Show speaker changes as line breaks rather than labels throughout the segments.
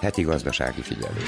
Heti gazdasági figyelő.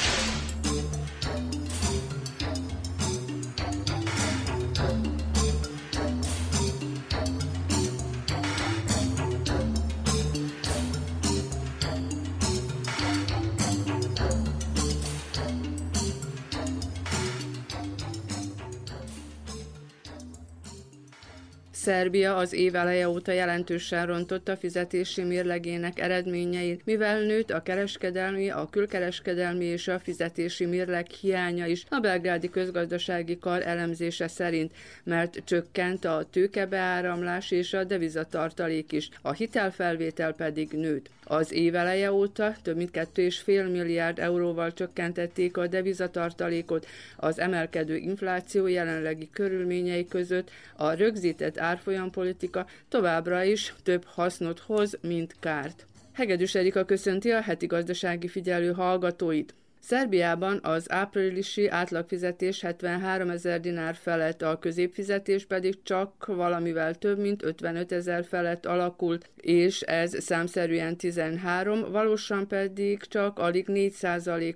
Szerbia az év eleje óta jelentősen rontotta fizetési mérlegének eredményeit, mivel nőtt a kereskedelmi, a külkereskedelmi és a fizetési mérleg hiánya is a belgrádi közgazdasági kar elemzése szerint, mert csökkent a tőkebeáramlás és a devizatartalék is, a hitelfelvétel pedig nőtt. Az év eleje óta több mint 2,5 milliárd euróval csökkentették a devizatartalékot az emelkedő infláció jelenlegi körülményei között a rögzített árfolyampolitika továbbra is több hasznot hoz, mint kárt. Hegedűs Erika köszönti a heti gazdasági figyelő hallgatóit. Szerbiában az áprilisi átlagfizetés 73 ezer dinár felett, a középfizetés pedig csak valamivel több, mint 55 ezer felett alakult, és ez számszerűen 13, valósan pedig csak alig 4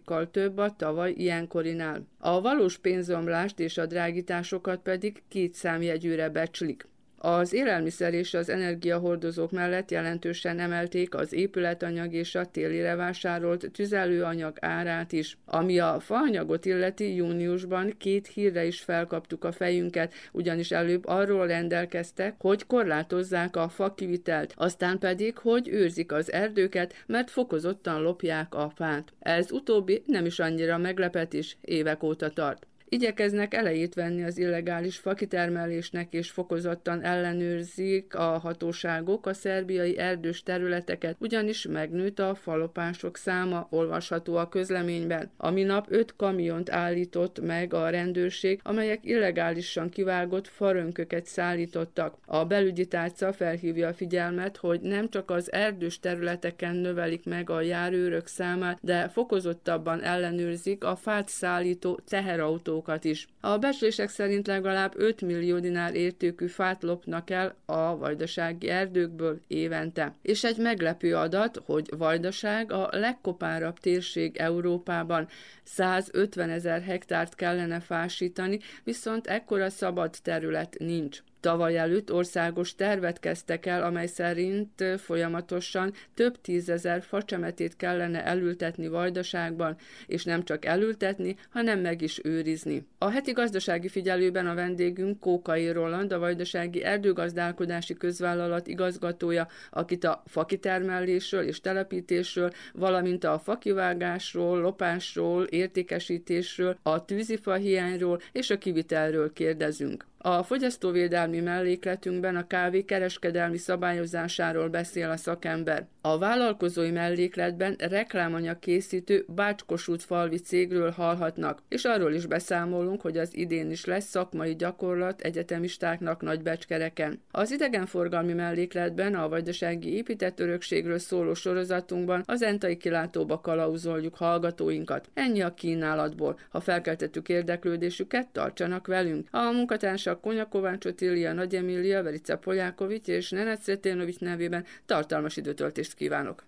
kal több a tavaly ilyenkorinál. A valós pénzomlást és a drágításokat pedig két számjegyűre becslik. Az élelmiszer és az energiahordozók mellett jelentősen emelték az épületanyag és a télire vásárolt tüzelőanyag árát is. Ami a faanyagot illeti, júniusban két hírre is felkaptuk a fejünket, ugyanis előbb arról rendelkeztek, hogy korlátozzák a fakivitelt, aztán pedig, hogy őrzik az erdőket, mert fokozottan lopják a fát. Ez utóbbi nem is annyira meglepetés, évek óta tart. Igyekeznek elejét venni az illegális fakitermelésnek és fokozottan ellenőrzik a hatóságok a szerbiai erdős területeket, ugyanis megnőtt a falopások száma, olvasható a közleményben. A minap öt kamiont állított meg a rendőrség, amelyek illegálisan kivágott farönköket szállítottak. A belügyi tárca felhívja a figyelmet, hogy nem csak az erdős területeken növelik meg a járőrök számát, de fokozottabban ellenőrzik a fát szállító teherautók autókat is. A becslések szerint legalább 5 millió dinár értékű fát lopnak el a vajdasági erdőkből évente. És egy meglepő adat, hogy Vajdaság a legkopárabb térség Európában 150 ezer hektárt kellene fásítani, viszont ekkora szabad terület nincs. Tavaly előtt országos tervet kezdtek el, amely szerint folyamatosan több tízezer facsemetét kellene elültetni Vajdaságban, és nem csak elültetni, hanem meg is őrizni. A heti gazdasági figyelőben a vendégünk Kókai Roland, a Vajdasági Erdőgazdálkodási Közvállalat igazgatója, akit a fakitermelésről és telepítésről, valamint a fakivágásról, lopásról, értékesítésről, a tűzifa hiányról és a kivitelről kérdezünk. A fogyasztóvédelmi mellékletünkben a kávé kereskedelmi szabályozásáról beszél a szakember. A vállalkozói mellékletben reklámanyag készítő Bácskosút falvi cégről hallhatnak, és arról is beszámolunk, hogy az idén is lesz szakmai gyakorlat egyetemistáknak Nagybecskereken. Az idegenforgalmi mellékletben a vajdasági épített örökségről szóló sorozatunkban az entai kilátóba kalauzoljuk hallgatóinkat. Ennyi a kínálatból. Ha felkeltettük érdeklődésüket, tartsanak velünk. A munkatársak Konya Kovács Otília, Nagy Emília, Verica Polyákovics és Nenet Szeténovics nevében tartalmas időtöltést kívánok!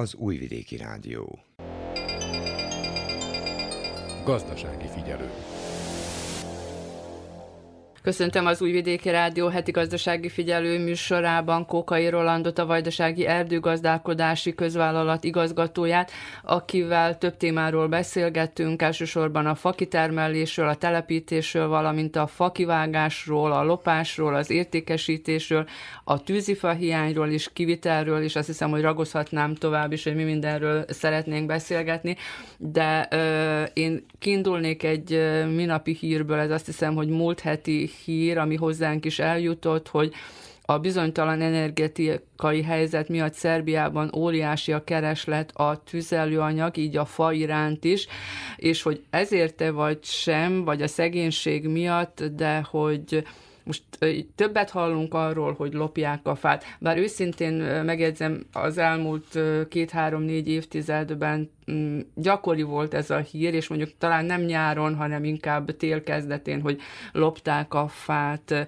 Az Újvidéki Rádió.
Gazdasági figyelő.
Köszöntöm az Újvidéki Rádió heti gazdasági figyelő műsorában Kókai Rolandot, a Vajdasági Erdőgazdálkodási Közvállalat igazgatóját, akivel több témáról beszélgettünk, elsősorban a fakitermelésről, a telepítésről, valamint a fakivágásról, a lopásról, az értékesítésről, a tűzifa hiányról és kivitelről, és azt hiszem, hogy ragozhatnám tovább is, hogy mi mindenről szeretnénk beszélgetni, de ö, én kiindulnék egy minapi hírből, ez azt hiszem, hogy múlt heti hír, ami hozzánk is eljutott, hogy a bizonytalan energetikai helyzet miatt Szerbiában óriási a kereslet a tüzelőanyag, így a fa iránt is, és hogy ezért-e vagy sem, vagy a szegénység miatt, de hogy most többet hallunk arról, hogy lopják a fát, bár őszintén megjegyzem, az elmúlt két-három-négy évtizedben mm, gyakori volt ez a hír, és mondjuk talán nem nyáron, hanem inkább tél kezdetén, hogy lopták a fát.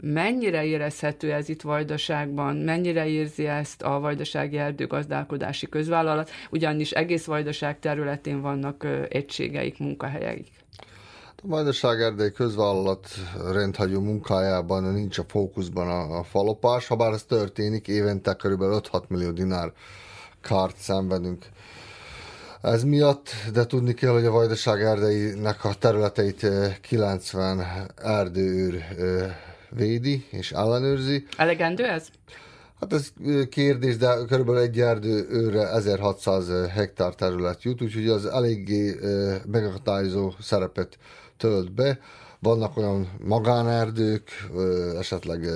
Mennyire érezhető ez itt Vajdaságban? Mennyire érzi ezt a Vajdasági Erdőgazdálkodási Közvállalat? Ugyanis egész Vajdaság területén vannak egységeik, munkahelyeik.
A Vajdaság Erdély közvállalat rendhagyó munkájában nincs a fókuszban a, a falopás, ha bár ez történik, évente kb. 5-6 millió dinár kárt szenvedünk. Ez miatt, de tudni kell, hogy a Vajdaság Erdeinek a területeit 90 erdőőr védi és ellenőrzi.
Elegendő ez?
Hát ez kérdés, de körülbelül egy erdőőre 1600 hektár terület jut, úgyhogy az eléggé megakadályozó szerepet tölt be. Vannak olyan magánerdők, esetleg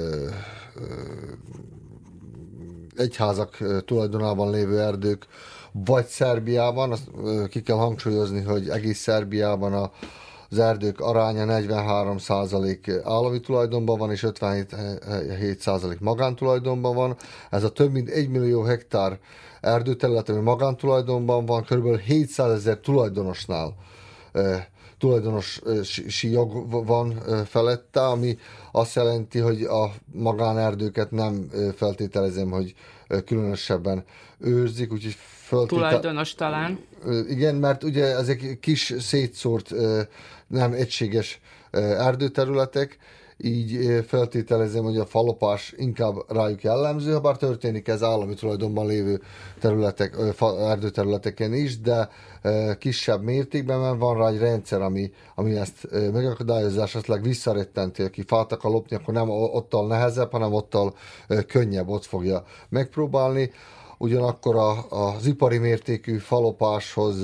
egyházak tulajdonában lévő erdők, vagy Szerbiában, azt ki kell hangsúlyozni, hogy egész Szerbiában a, az erdők aránya 43% állami tulajdonban van, és 57% magántulajdonban van. Ez a több mint 1 millió hektár erdőterület, ami magántulajdonban van, kb. 700 ezer tulajdonosnál tulajdonosi jog van felette, ami azt jelenti, hogy a magánerdőket nem feltételezem, hogy különösebben őrzik, úgyhogy
föltétel... Tulajdonos talán.
Igen, mert ugye ezek kis szétszórt, nem egységes erdőterületek, így feltételezem, hogy a falopás inkább rájuk jellemző, ha bár történik ez állami tulajdonban lévő területek, erdőterületeken is, de kisebb mértékben, mert van rá egy rendszer, ami, ami ezt megakadályozza, esetleg visszarettenti, aki fát akar lopni, akkor nem ottal nehezebb, hanem ottal könnyebb, ott fogja megpróbálni. Ugyanakkor a, az ipari mértékű falopáshoz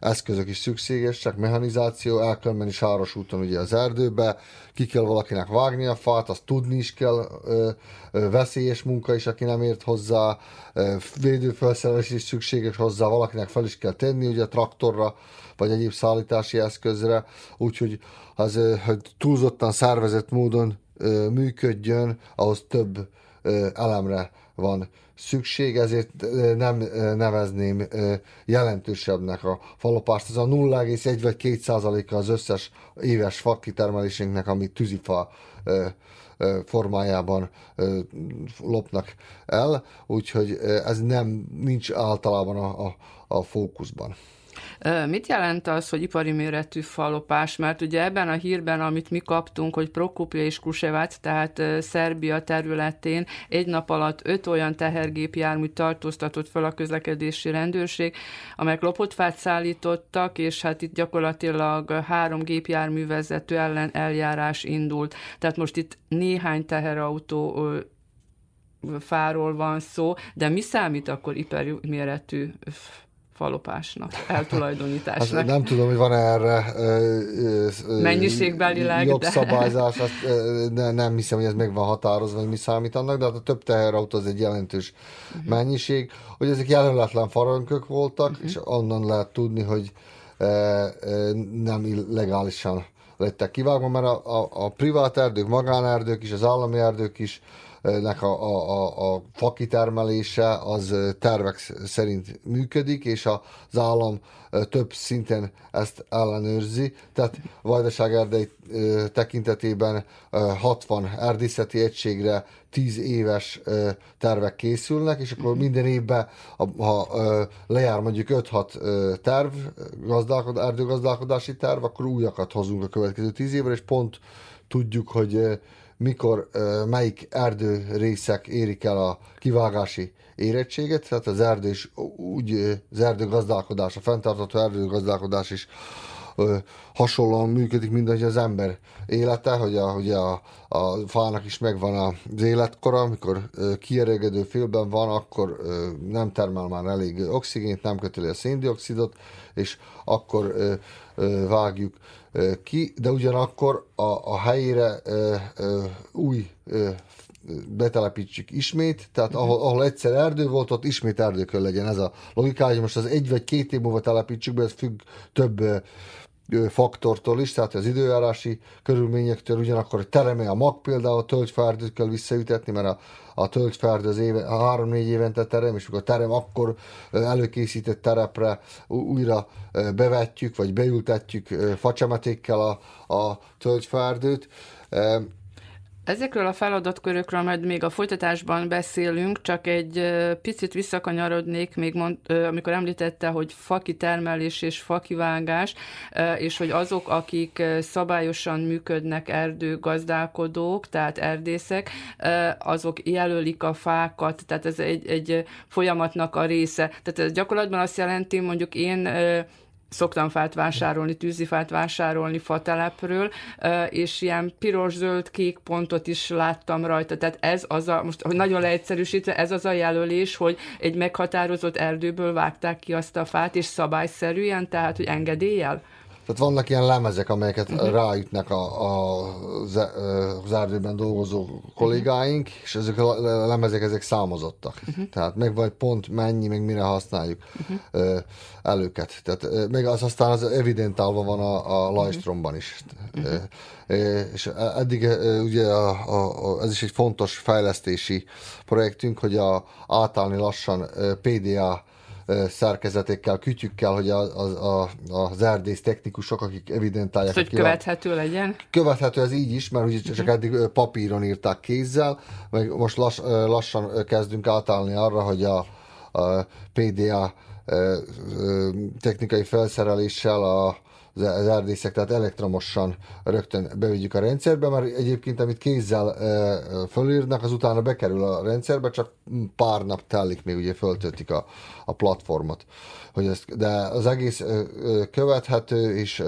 eszközök is szükségesek, mechanizáció, el kell menni sáros úton ugye az erdőbe, ki kell valakinek vágni a fát, azt tudni is kell, ö, veszélyes munka is, aki nem ért hozzá, ö, védőfelszerelés is szükséges hozzá, valakinek fel is kell tenni ugye traktorra, vagy egyéb szállítási eszközre, úgyhogy az, hogy túlzottan szervezett módon működjön, ahhoz több elemre van szükség, ezért nem nevezném jelentősebbnek a falopást. Ez a 0,1 vagy 2 százaléka az összes éves fakitermelésünknek, amit tűzifa formájában lopnak el, úgyhogy ez nem nincs általában a, a, a fókuszban.
Mit jelent az, hogy ipari méretű falopás? Mert ugye ebben a hírben, amit mi kaptunk, hogy Prokopja és Kusevac, tehát Szerbia területén egy nap alatt öt olyan tehergépjármű tartóztatott fel a közlekedési rendőrség, amelyek lopott fát szállítottak, és hát itt gyakorlatilag három gépjárművezető ellen eljárás indult. Tehát most itt néhány teherautó fáról van szó, de mi számít akkor ipari méretű falopásnak, eltulajdonításnak.
Azt nem tudom, hogy van erre
mennyiségbelileg,
jogszabályzás, de... azt, ne, nem hiszem, hogy ez meg van határozva, hogy mi számít annak, de hát a több teherautó az egy jelentős uh-huh. mennyiség, hogy ezek jelöletlen farankök voltak, uh-huh. és onnan lehet tudni, hogy nem illegálisan lettek kivágva, mert a, a, a privát erdők, magánerdők is, az állami erdők is nek a, a, a, a fakitermelése az tervek szerint működik, és az állam több szinten ezt ellenőrzi. Tehát Vajdaság erdei tekintetében 60 erdészeti egységre 10 éves tervek készülnek, és akkor minden évben, ha lejár mondjuk 5-6 terv, erdőgazdálkodási terv, akkor újakat hozunk a következő 10 évre, és pont tudjuk, hogy mikor melyik erdő részek érik el a kivágási érettséget, tehát az erdő is úgy, az erdőgazdálkodás, a fenntartható erdőgazdálkodás is hasonlóan működik, mint hogy az ember élete, hogy a, hogy a, a fának is megvan az életkora, amikor kieregedő félben van, akkor nem termel már elég oxigént, nem köteli a széndiokszidot, és akkor vágjuk ki, de ugyanakkor a, a helyére új betelepítsük ismét, tehát uh-huh. ahol, ahol egyszer erdő volt, ott ismét erdőkön legyen ez a logika, hogy most az egy vagy két év múlva telepítsük be, ez függ több faktortól is, tehát az időjárási körülményektől, ugyanakkor hogy tereme a mag például a tölgyfárdőt kell visszaütetni, mert a, a tölgyfárdő az éve, három-négy évente terem, és akkor a terem akkor előkészített terepre újra bevetjük, vagy beültetjük facsemetékkel a, a tölgyfárdőt.
Ezekről a feladatkörökről majd még a folytatásban beszélünk, csak egy picit visszakanyarodnék, még mond, amikor említette, hogy fakitermelés és fakivágás, és hogy azok, akik szabályosan működnek erdőgazdálkodók, tehát erdészek, azok jelölik a fákat, tehát ez egy, egy folyamatnak a része. Tehát ez gyakorlatban azt jelenti, mondjuk én szoktam fát vásárolni, tűzifát vásárolni fatelepről, és ilyen piros-zöld-kék pontot is láttam rajta. Tehát ez az a, most nagyon leegyszerűsítve, ez az a jelölés, hogy egy meghatározott erdőből vágták ki azt a fát, és szabályszerűen, tehát hogy engedéllyel?
Tehát vannak ilyen lemezek, amelyeket uh-huh. ráütnek a, a, az erdőben dolgozó kollégáink, uh-huh. és ezek a lemezek ezek számozottak. Uh-huh. Tehát meg vagy pont mennyi, meg mire használjuk uh-huh. el őket. Tehát meg az aztán az evidentálva van a, a Lajstromban is. Uh-huh. És eddig ugye a, a, a, ez is egy fontos fejlesztési projektünk, hogy a, átállni lassan PDA szerkezetekkel, kütyükkel, hogy a, a, a, az erdész technikusok, akik evidentálják.
hogy követhető legyen?
Követhető ez így is, mert ugye csak uh-huh. eddig papíron írták kézzel, meg most lass, lassan kezdünk átállni arra, hogy a, a PDA technikai felszereléssel a, az erdészek, tehát elektromosan rögtön bevigyük a rendszerbe, mert egyébként amit kézzel fölírnak, az utána bekerül a rendszerbe, csak pár nap telik, még ugye föltöltik a, a platformot. Hogy ezt, de az egész követhető, és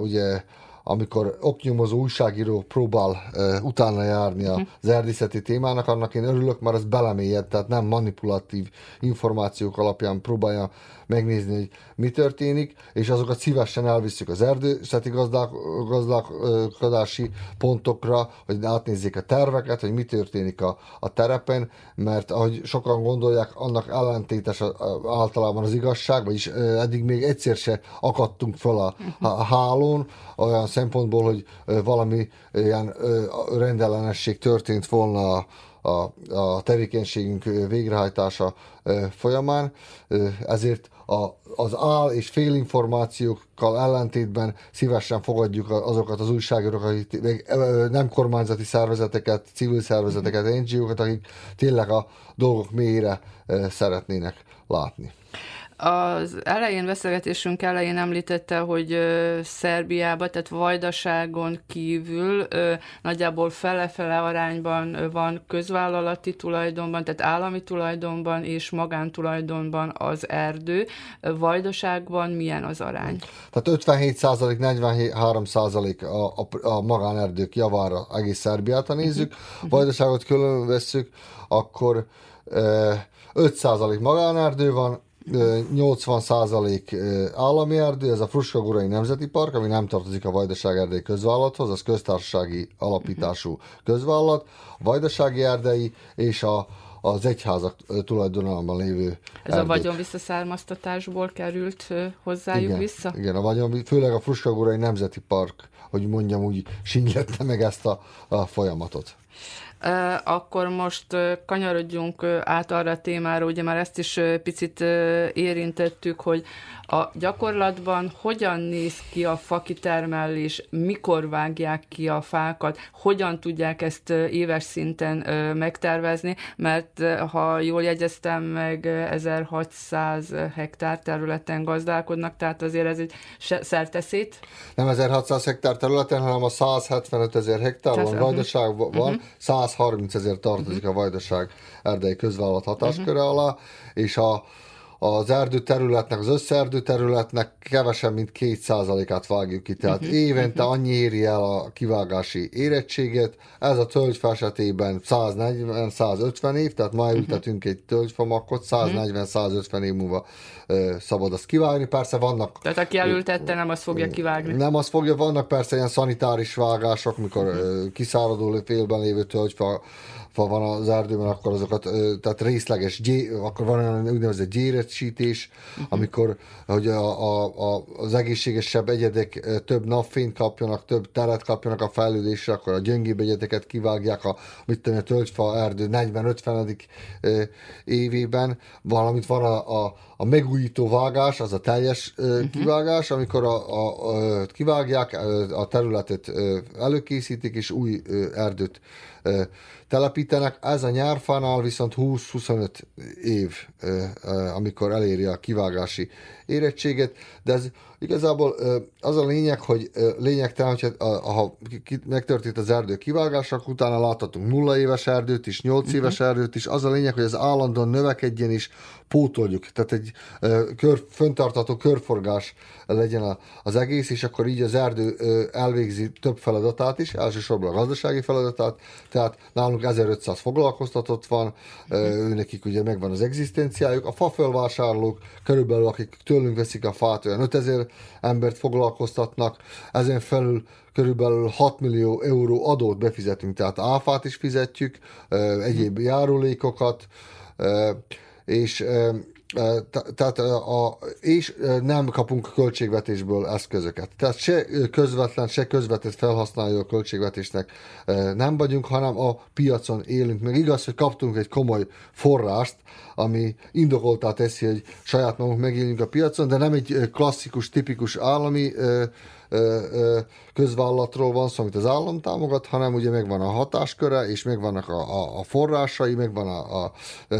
ugye amikor oknyomozó újságíró próbál uh, utána járni az mhm. erdészeti témának, annak én örülök, mert az belemélyed, tehát nem manipulatív információk alapján próbálja megnézni, hogy mi történik, és azokat szívesen elviszük az erdészeti gazdálkodási pontokra, hogy átnézzék a terveket, hogy mi történik a, a terepen, mert ahogy sokan gondolják, annak ellentétes általában az igazság, vagyis eddig még egyszer se akadtunk fel a, a hálón, olyan szempontból, hogy valami ilyen rendellenesség történt volna a, a, a tevékenységünk végrehajtása folyamán, ezért a, az áll és félinformációkkal ellentétben szívesen fogadjuk azokat az újságírókat, akik nem kormányzati szervezeteket, civil szervezeteket, NGO-kat, akik tényleg a dolgok mélyére szeretnének látni.
Az elején, beszélgetésünk elején említette, hogy Szerbiában, tehát Vajdaságon kívül nagyjából fele-fele arányban van közvállalati tulajdonban, tehát állami tulajdonban és magántulajdonban az erdő. Vajdaságban milyen az arány?
Tehát 57 százalék, 43 százalék a, a, a magánerdők javára egész Szerbiát, ha nézzük. Uh-huh. Vajdaságot külön veszük, akkor 5 százalék magánerdő van, 80% állami erdő, ez a Fruskagurai Nemzeti Park, ami nem tartozik a Vajdaság erdei közvállalathoz, az köztársasági alapítású közvállalat, a Vajdasági erdei és a, az egyházak tulajdonában lévő
Ez erdők. a vagyon visszaszármaztatásból került hozzájuk
igen,
vissza?
Igen, a vagyon, főleg a Fruskagurai Nemzeti Park, hogy mondjam úgy, singlette meg ezt a, a folyamatot.
Akkor most kanyarodjunk át arra a témára, ugye már ezt is picit érintettük, hogy a gyakorlatban hogyan néz ki a fakitermelés, mikor vágják ki a fákat, hogyan tudják ezt éves szinten megtervezni, mert ha jól jegyeztem meg, 1600 hektár területen gazdálkodnak, tehát azért ez egy szerteszét.
Nem 1600 hektár területen, hanem a 175 ezer hektár van, vajdaság van, uh-huh. 130 ezer tartozik uh-huh. a vajdaság erdei közvállalat hatásköre uh-huh. alá, és a az erdő területnek, az összeerdő területnek kevesebb, mint 2%-át vágjuk ki. Tehát uh-huh, évente uh-huh. annyi éri el a kivágási érettséget. Ez a tölgyfa esetében 140-150 év, tehát ma ültetünk uh-huh. egy tölgyfamakot, 140-150 év múlva uh, szabad azt kivágni. Persze vannak...
Tehát aki elültette, nem azt fogja kivágni.
Nem azt fogja, vannak persze ilyen szanitáris vágások, mikor uh-huh. kiszáradó félben lévő tölgyfa fa van az erdőben, akkor azokat, tehát részleges, gyé, akkor van olyan úgynevezett gyérecsítés, uh-huh. amikor hogy a, a, a, az egészségesebb egyedek több napfényt kapjanak, több teret kapjanak a fejlődésre, akkor a gyöngébb egyedeket kivágják a, mit tudom, a tölgyfa erdő 40-50. évében, valamint van a, a, a megújító vágás, az a teljes uh-huh. kivágás, amikor a, a, a, kivágják, a területet előkészítik, és új erdőt telepítenek. Ez a nyárfánál viszont 20-25 év, amikor eléri a kivágási érettséget, de ez igazából az a lényeg, hogy lényegtelen, hogy ha megtörtént az erdő kivágása, utána láthatunk nulla éves erdőt is, 8 uh-huh. éves erdőt is, az a lényeg, hogy az állandóan növekedjen is, pótoljuk, tehát egy kör, föntartató körforgás legyen az egész, és akkor így az erdő elvégzi több feladatát is, elsősorban a gazdasági feladatát, tehát nálunk 1500 foglalkoztatott van, ő nekik ugye megvan az egzisztenciájuk, a fafölvásárlók körülbelül, akik tőlünk veszik a fát, olyan 5000 embert foglalkoztatnak, ezen felül körülbelül 6 millió euró adót befizetünk, tehát áfát is fizetjük, egyéb járulékokat, és tehát a, és nem kapunk költségvetésből eszközöket. Tehát se közvetlen, se közvetett felhasználó a költségvetésnek nem vagyunk, hanem a piacon élünk. Meg igaz, hogy kaptunk egy komoly forrást, ami indokoltá teszi, hogy saját magunk megéljünk a piacon, de nem egy klasszikus, tipikus állami közvállalatról van szó, amit az állam támogat, hanem ugye megvan a hatásköre, és megvannak a, a, a forrásai, megvan a, a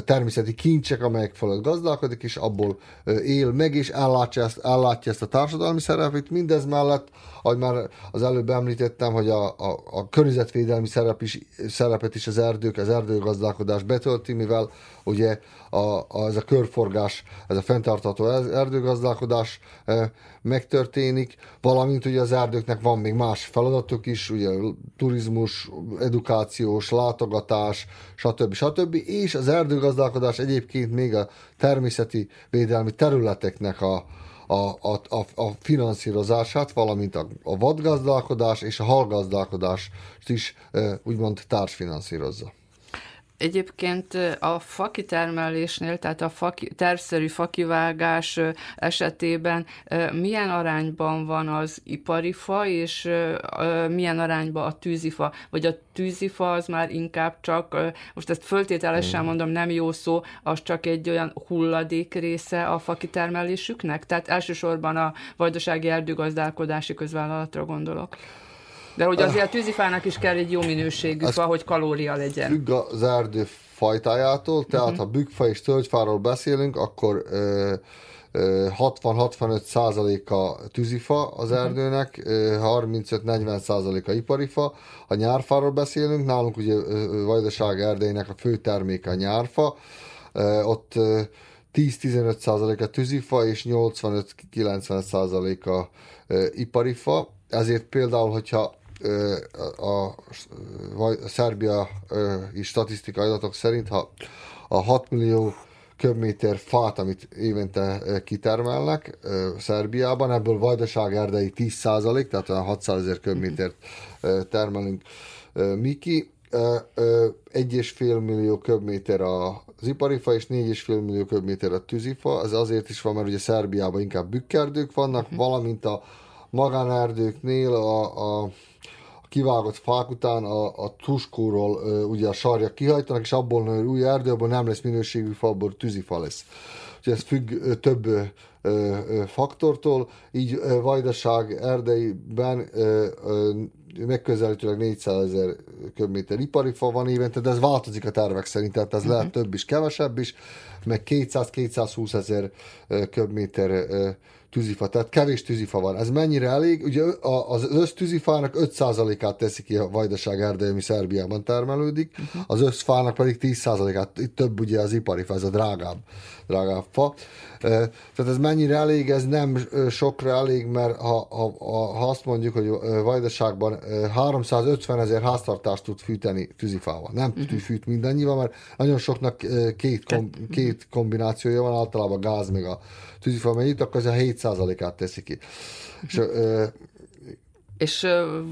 természeti kincsek, amelyek fölött gazdálkodik, és abból él meg, és ellátja ezt, ellátja ezt a társadalmi szerepét. Mindez mellett, ahogy már az előbb említettem, hogy a, a, a környezetvédelmi szerep is, szerepet is az erdők, az erdőgazdálkodás betölti, mivel ugye a, a, ez a körforgás, ez a fenntartható erdőgazdálkodás e, megtörténik, valamint ugye az erdőknek van még más feladatok is, ugye turizmus, edukációs, látogatás, stb. stb. És az erdőgazdálkodás egyébként még a természeti védelmi területeknek a, a, a, a, a finanszírozását, valamint a, a vadgazdálkodás és a halgazdálkodást is úgymond társfinanszírozza.
Egyébként a fakitermelésnél, tehát a faki, tervszerű fakivágás esetében milyen arányban van az ipari fa, és milyen arányban a tűzifa? Vagy a tűzifa az már inkább csak, most ezt föltételesen hmm. mondom, nem jó szó, az csak egy olyan hulladék része a fakitermelésüknek? Tehát elsősorban a vajdasági erdőgazdálkodási közvállalatra gondolok. De hogy azért a tűzifának is kell egy jó minőségű fa, hogy kalória legyen.
Függ az erdő fajtájától, tehát uh-huh. ha bükkfa és tölgyfáról beszélünk, akkor 60-65 százaléka tűzifa az uh-huh. erdőnek, 35-40 százaléka ipari fa. Ha nyárfáról beszélünk, nálunk ugye Vajdaság erdeinek a fő terméke a nyárfa, ott 10-15 százaléka tűzifa és 85-90 százaléka ipari fa. Ezért például, hogyha a, a Szerbia statisztikai adatok szerint, ha a 6 millió köbméter fát, amit évente kitermelnek Szerbiában, ebből vajdaság erdei 10% tehát olyan 600 ezer köbmétert termelünk mi ki. Egy és fél millió köbméter az ipari fa, és négy és fél millió köbméter a tűzifa. Ez azért is van, mert ugye Szerbiában inkább bükkerdők vannak, valamint a magánerdőknél a, a kivágott fák után a, a tuskóról ugye a sarja kihajtanak, és abból nő új erdő, abból nem lesz minőségű fa, abból tűzifa lesz. Úgyhogy ez függ több faktortól, így Vajdaság erdeiben megközelítőleg 400 ezer köbméter ipari fa van évente, de ez változik a tervek szerint, tehát ez uh-huh. lehet több is, kevesebb is, meg 200-220 ezer köbméter tűzifa, tehát kevés tűzifa van. Ez mennyire elég? Ugye az össztűzifának 5%-át teszi ki a vajdaság erdei, ami Szerbiában termelődik, uh-huh. az összfának pedig 10%-át, itt több ugye az ipari fa, ez a drágább, drágább fa. Tehát ez mennyire elég? Ez nem sokra elég, mert ha, ha, ha azt mondjuk, hogy Vajdaságban 350 ezer háztartást tud fűteni tűzifával. Nem uh-huh. fűt mindannyival, mert nagyon soknak két, kom, két kombinációja van, általában gáz meg a tűzifa mennyit, akkor ez a 7%-át teszi ki. És,
ö, és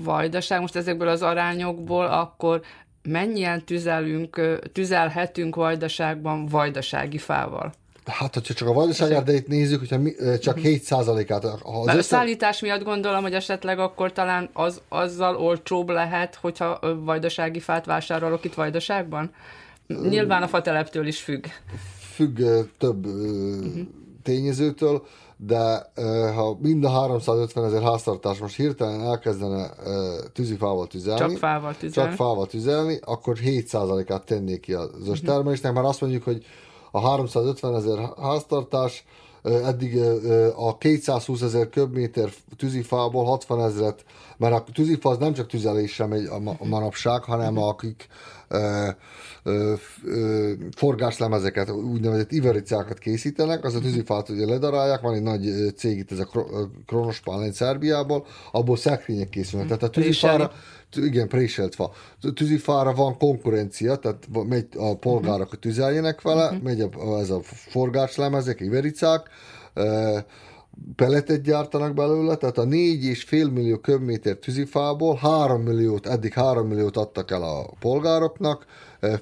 Vajdaság most ezekből az arányokból akkor mennyien tüzelünk, tüzelhetünk Vajdaságban vajdasági fával?
Hát, hogyha csak a vajdaság erdeit nézzük, hogyha mi, csak 7%-át. Az
össze... A szállítás miatt gondolom, hogy esetleg akkor talán az, azzal olcsóbb lehet, hogyha vajdasági fát vásárolok itt vajdaságban? Nyilván a fateleptől is függ.
Függ több uh-huh. Tényezőtől, de ha mind a 350 ezer háztartás most hirtelen elkezdene tűzifával tüzelni,
csak fával tüzelni,
csak fával tüzelni akkor 7%-át tennék ki az össztermelésnek, mert azt mondjuk, hogy a 350 ezer háztartás eddig a 220 ezer köbméter tűzifából 60 ezeret, mert a tűzifa az nem csak tüzelésre megy a manapság, hanem akik forgáslemezeket, úgynevezett ivericákat készítenek, az a tűzifát ugye ledarálják, van egy nagy cég itt, ez a Kronos Pálén Szerbiából, abból szekrények készülnek. Tehát a tűzifára, igen, préselt fa. Tűzifára van konkurencia, tehát megy a polgárok, hogy tüzeljenek vele, uh-huh. megy a, ez a forgáslemezek, ivericák, peletet gyártanak belőle, tehát a 4,5 millió köbméter tűzifából 3 milliót, eddig 3 milliót adtak el a polgároknak,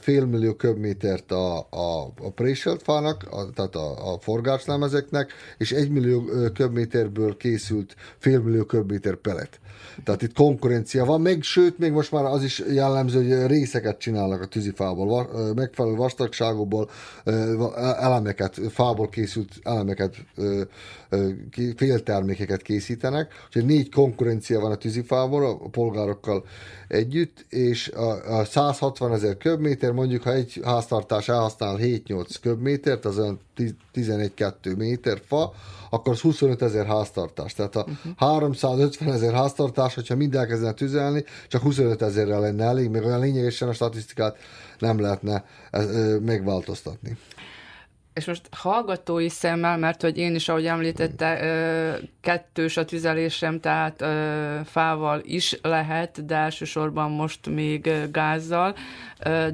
fél millió köbmétert a, a, a préselt fának, a, tehát a, a forgáslemezeknek, és egy millió köbméterből készült fél millió köbméter pelet. Tehát itt konkurencia van, még sőt, még most már az is jellemző, hogy részeket csinálnak a tűzifából, megfelelő vastagságokból elemeket, fából készült elemeket, féltermékeket készítenek, úgyhogy négy konkurencia van a tűzifából a polgárokkal együtt, és a 160 ezer köbméter, mondjuk ha egy háztartás elhasznál 7-8 köbmétert, az olyan 11-2 méter fa, akkor az 25 ezer háztartás. Tehát a uh-huh. 350 ezer háztartás, hogyha mind elkezdene tüzelni, csak 25 ezerrel lenne elég, még olyan lényegesen a statisztikát nem lehetne megváltoztatni.
És most hallgatói szemmel, mert hogy én is, ahogy említette, kettős a tüzelésem, tehát fával is lehet, de elsősorban most még gázzal,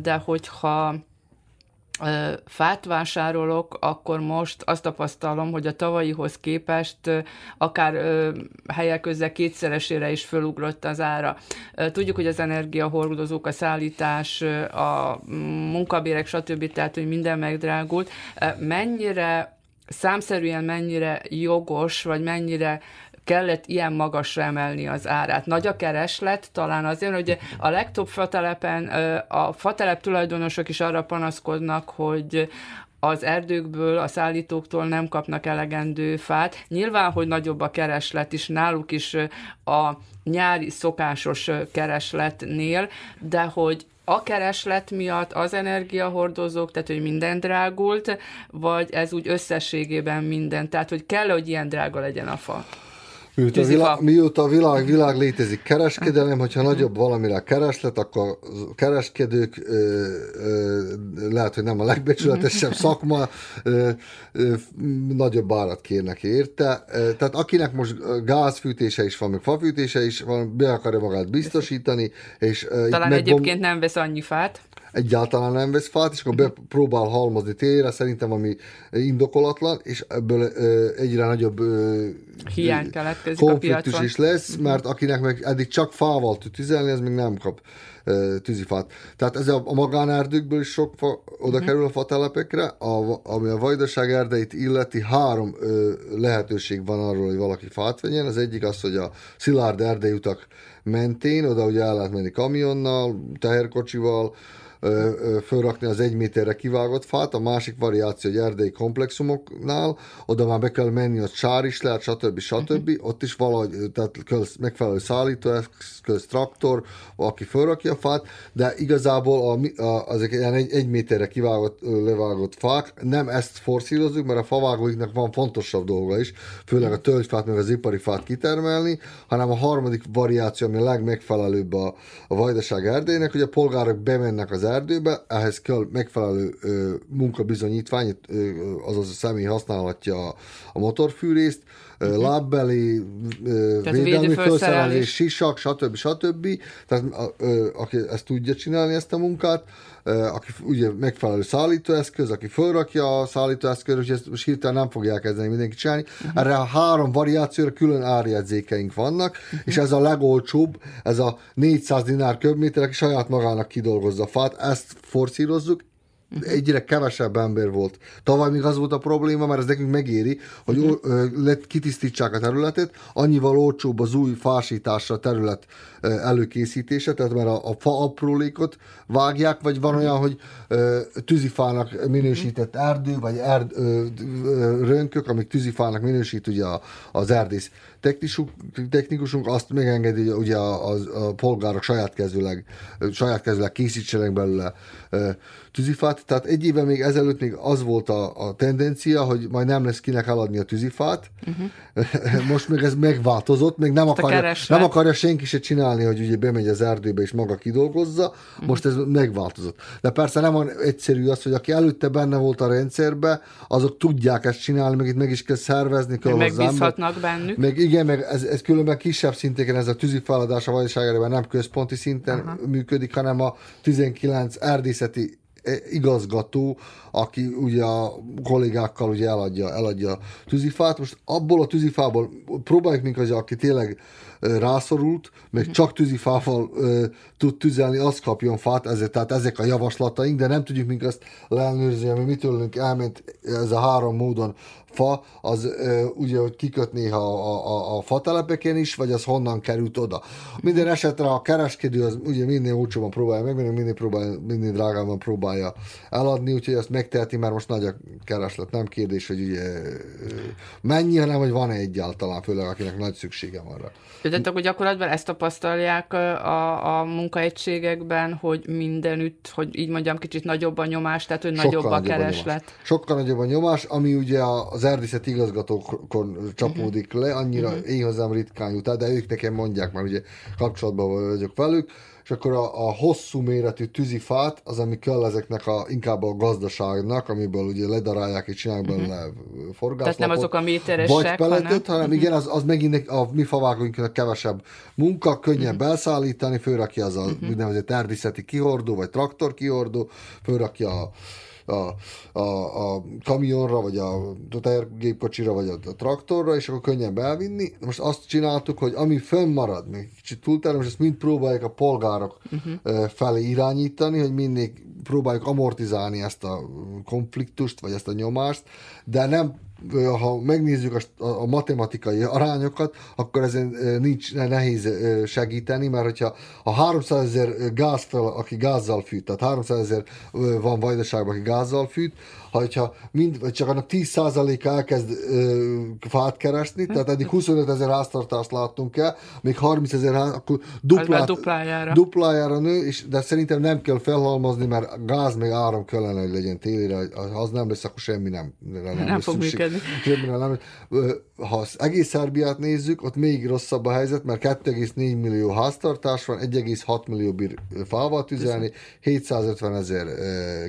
de hogyha fát vásárolok, akkor most azt tapasztalom, hogy a tavalyihoz képest akár helyek közel kétszeresére is fölugrott az ára. Tudjuk, hogy az energiahordozók, a szállítás, a munkabérek, stb. Tehát, hogy minden megdrágult. Mennyire számszerűen mennyire jogos, vagy mennyire kellett ilyen magasra emelni az árát. Nagy a kereslet, talán azért, hogy a legtöbb fatelepen a fatelep tulajdonosok is arra panaszkodnak, hogy az erdőkből, a szállítóktól nem kapnak elegendő fát. Nyilván, hogy nagyobb a kereslet is, náluk is a nyári szokásos keresletnél, de hogy a kereslet miatt az energiahordozók, tehát hogy minden drágult, vagy ez úgy összességében minden, tehát hogy kell, hogy ilyen drága legyen a fa.
Mióta, a világ, mióta a világ, világ létezik kereskedelem, hogyha nagyobb valamire kereslet, akkor kereskedők ö, ö, lehet, hogy nem a legbecsületesebb szakma, ö, ö, nagyobb árat kérnek érte. Tehát akinek most gázfűtése is van, meg fafűtése is van, be akarja magát biztosítani, és
Talán egyébként nem vesz annyi fát.
Egyáltalán nem vesz fát, és akkor bepróbál halmozni télre, szerintem ami indokolatlan, és ebből ö, egyre nagyobb ö,
hiány keletkezik
konfliktus
a piacon.
is lesz, mert akinek meg eddig csak fával tud tüzelni, ez még nem kap ö, tűzifát. Tehát ez a, a magánerdőkből is sok fa oda kerül a fatelepekre, a, ami a vajdaság erdeit illeti, három ö, lehetőség van arról, hogy valaki fát vegyen. Az egyik az, hogy a szilárd erdeiutak mentén, oda ugye el lehet menni kamionnal, teherkocsival, fölrakni az egy méterre kivágott fát, a másik variáció, hogy erdei komplexumoknál, oda már be kell menni, ott sár is lehet, stb. stb. Ott is valahogy, tehát megfelelő szállítóeszköz, traktor, aki fölrakja a fát, de igazából a, a, azok ilyen egy, egy méterre kivágott, levágott fák, nem ezt forszírozzuk, mert a favágóiknak van fontosabb dolga is, főleg a tölgyfát, meg az ipari fát kitermelni, hanem a harmadik variáció, ami a legmegfelelőbb a, a vajdaság erdélynek, hogy a polgárok bemennek az erdőbe, ehhez kell megfelelő ö, munkabizonyítvány, ö, azaz a személy használhatja a, a motorfűrészt, ö, lábbeli, ö, védelmi felszerelés, sisak, stb. stb. Tehát a, aki ezt tudja csinálni, ezt a munkát, aki ugye megfelelő szállítóeszköz, aki fölrakja a szállítóeszköz, hogy ezt most hirtelen nem fogják kezdeni mindenki csinálni. Uh-huh. Erre a három variációra külön árjegyzékeink vannak, uh-huh. és ez a legolcsóbb, ez a 400 dinár köbméter, aki saját magának kidolgozza a fát, ezt forszírozzuk, egyre kevesebb ember volt. Tavaly még az volt a probléma, mert ez nekünk megéri, hogy uh-huh. lett, kitisztítsák a területet, annyival olcsóbb az új fásításra a terület előkészítése, tehát mert a, a fa aprólékot vágják, vagy van olyan, hogy ö, tűzifának minősített erdő, vagy erd, ö, rönkök, amik tűzifának minősít ugye az erdész technikusunk, technikusunk azt megengedi, hogy ugye a, a, a polgárok saját kezűleg, saját kezűleg készítsenek belőle ö, tűzifát. Tehát egy éve még ezelőtt még az volt a, a tendencia, hogy majd nem lesz kinek eladni a tűzifát. Uh-huh. Most még ez megváltozott, még nem
Ezt
akarja, nem akarja senki se csinálni, hogy ugye bemegy az erdőbe és maga kidolgozza. Most ez megváltozott. De persze nem olyan egyszerű az, hogy aki előtte benne volt a rendszerbe, azok tudják ezt csinálni, meg itt meg is kell szervezni. Kell.
Megbízhatnak bennük.
Meg igen, meg ez, ez különben kisebb szinteken, ez a tűzifeladás a vajdaságában nem központi szinten Aha. működik, hanem a 19 erdészeti eh, igazgató, aki ugye a kollégákkal ugye eladja, eladja a tűzifát. Most abból a tűzifából próbáljuk mink, hogy aki tényleg ö, rászorult, meg csak tűzifával ö, tud tüzelni, az kapjon fát, ezért, tehát ezek a javaslataink, de nem tudjuk mink azt leellenőrizni, ami mitőlünk elment ez a három módon fa, az ö, ugye, hogy kikötné a, a, a, a fatelepeken is, vagy az honnan került oda. Minden esetre a kereskedő az ugye minél olcsóban próbálja megvenni, minél, próbálja, minél drágában próbálja eladni, úgyhogy ezt megteheti, mert most nagy a kereslet, nem kérdés, hogy ugye mennyi, hanem hogy van-e egyáltalán, főleg akinek nagy szüksége van rá.
Tehát akkor gyakorlatban ezt tapasztalják a, a munkaegységekben, hogy mindenütt, hogy így mondjam, kicsit nagyobb a nyomás, tehát hogy nagyobb a kereslet.
nyomás. Sokkal nagyobb a nyomás, ami ugye az erdészeti igazgatókon csapódik le, annyira uh-huh. én hozzám ritkán jut el, de ők nekem mondják, mert ugye kapcsolatban vagyok velük, és akkor a, a hosszú méretű tűzifát, az, ami kell ezeknek a, inkább a gazdaságnak, amiből ugye ledarálják és csinálják belőle uh-huh. forgászlapot.
Tehát nem azok a méteresek,
Vagy peletet,
hanem-
hanem igen, az, az megint a mi favágóinknak kevesebb munka, könnyebb uh-huh. elszállítani, főrakja az a uh-huh. úgynevezett erdészeti kihordó, vagy traktor kihordó, főrakja a a, a, a kamionra, vagy a tehergépkocsira, vagy a, a traktorra, és akkor könnyebb elvinni. Most azt csináltuk, hogy ami fönnmarad, még kicsit túlterem, és ezt mind próbálják a polgárok uh-huh. felé irányítani, hogy mindig próbáljuk amortizálni ezt a konfliktust, vagy ezt a nyomást, de nem ha megnézzük a, a matematikai arányokat, akkor ezen nincs nehéz segíteni, mert hogyha a 300 ezer gáz fel, aki gázzal fűt, tehát 300 ezer van vajdaságban, aki gázzal fűt, hogyha mind, vagy csak annak 10%-a elkezd ö, fát keresni, tehát eddig 25 ezer háztartást láttunk el, még 30 ezer ház, akkor duplát,
duplájára.
duplájára nő, és, de szerintem nem kell felhalmozni, mert gáz meg áram kellene, hogy legyen télire, az nem lesz, akkor semmi nem, nem,
Nem fog
szükség.
működni.
Semmire nem. Ha az egész Szerbiát nézzük, ott még rosszabb a helyzet, mert 2,4 millió háztartás van, 1,6 millió bír fával tüzelni, 750 ezer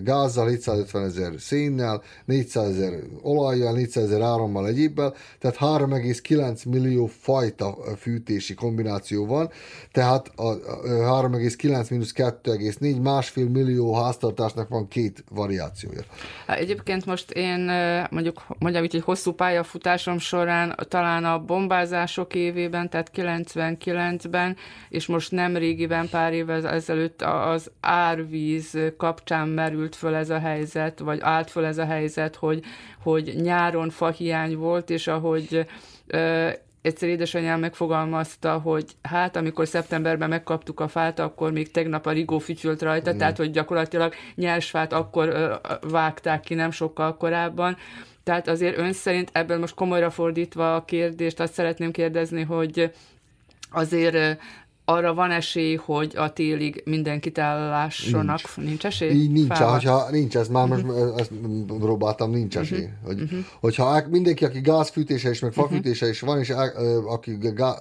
gázzal, 750 ezer szénnel, szénnel, 400 ezer olajjal, 400 ezer árammal egyébbel, tehát 3,9 millió fajta fűtési kombináció van, tehát a 3,9 mínusz 2,4 másfél millió háztartásnak van két variációja.
Egyébként most én mondjuk mondjam így, hogy hosszú pályafutásom során talán a bombázások évében, tehát 99-ben, és most nem régiben pár évvel ezelőtt az árvíz kapcsán merült föl ez a helyzet, vagy állt föl ez a helyzet, hogy, hogy nyáron fahiány volt, és ahogy egyszer édesanyám megfogalmazta, hogy hát amikor szeptemberben megkaptuk a fát, akkor még tegnap a rigó fütyült rajta, mm. tehát hogy gyakorlatilag nyersfát akkor ö, vágták ki, nem sokkal korábban. Tehát azért ön szerint ebből most komolyra fordítva a kérdést, azt szeretném kérdezni, hogy azért arra van esély, hogy a télig mindenkit ellássanak? Nincs, nincs esély?
Így nincs, hogyha nincs, ez már uh-huh. most ezt próbáltam, nincs mhm. esély. Uh-huh. Hogy, uh-huh. Hogyha mindenki, aki gázfűtése is, meg mhm. fafűtése uh-huh. is van, és aki gá,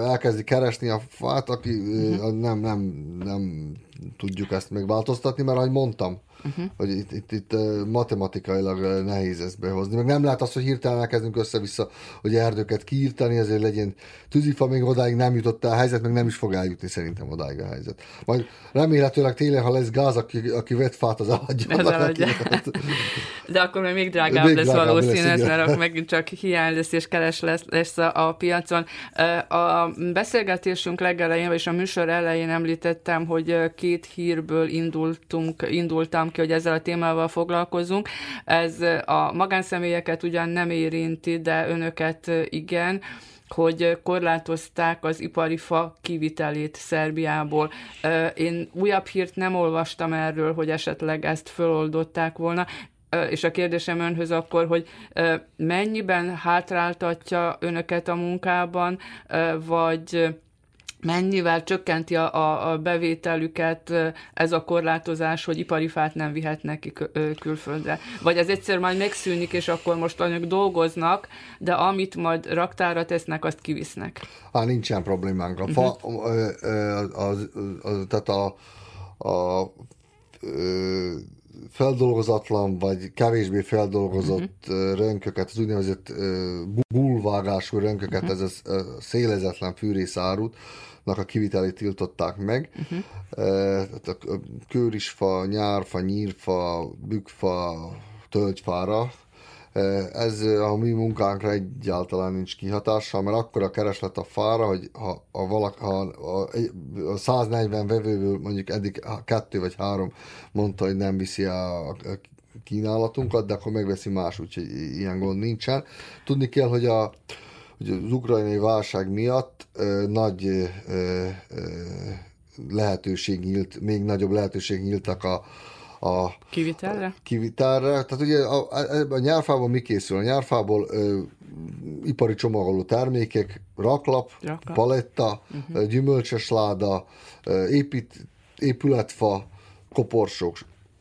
elkezdi keresni a fát, aki uh-huh. nem, nem, nem tudjuk ezt megváltoztatni, mert ahogy mondtam, uh-huh. hogy itt, itt, itt matematikailag nehéz ezt behozni. Meg nem lehet az, hogy hirtelen elkezdünk össze-vissza, hogy erdőket kiírtani, ezért legyen tűzifa, még odáig nem jutott el a helyzet, meg nem is fog eljutni szerintem odáig a helyzet. Majd remélhetőleg tényleg, ha lesz gáz, aki, aki vett fát, az eladja. Az eladja.
De akkor még, még drágább még lesz drágább valószínűleg, mert akkor megint csak hiány lesz és keres lesz, lesz a, a piacon. A beszélgetésünk legelején, és a műsor elején említettem, hogy két hírből indultunk, indultam ki, hogy ezzel a témával foglalkozunk. Ez a magánszemélyeket ugyan nem érinti, de önöket igen hogy korlátozták az ipari fa kivitelét Szerbiából. Én újabb hírt nem olvastam erről, hogy esetleg ezt föloldották volna, és a kérdésem önhöz akkor, hogy mennyiben hátráltatja önöket a munkában, vagy mennyivel csökkenti a, a, a bevételüket ez a korlátozás, hogy ipari fát nem vihetnek ki külföldre. Vagy ez egyszer majd megszűnik, és akkor most anyag dolgoznak, de amit majd raktára tesznek, azt kivisznek.
Á, nincsen problémánk. A fa, uh-huh. az, az, az, tehát a, a, feldolgozatlan, vagy kevésbé feldolgozott uh-huh. rönköket, az úgynevezett bulvágású rönköket, uh-huh. ez a szélezetlen fűrészárút, a kivitelét tiltották meg. Uh-huh. kőrisfa, nyárfa, nyírfa, bükfa, tölgyfára. Ez a mi munkánkra egyáltalán nincs kihatással, mert akkor a kereslet a fára, hogy ha, a, valak, ha a, a 140 vevőből mondjuk eddig kettő vagy három mondta, hogy nem viszi a, a kínálatunkat, de akkor megveszi más, úgyhogy ilyen gond nincsen. Tudni kell, hogy a, hogy az ukrajnai válság miatt ö, nagy ö, ö, lehetőség nyílt, még nagyobb lehetőség nyíltak a,
a kivitelre?
kivitelre. Tehát ugye a, a, a nyárfából mi készül? A nyárfából ö, ipari csomagoló termékek, raklap, raklap. paletta, uh-huh. gyümölcsös láda, épít, épületfa, koporsók,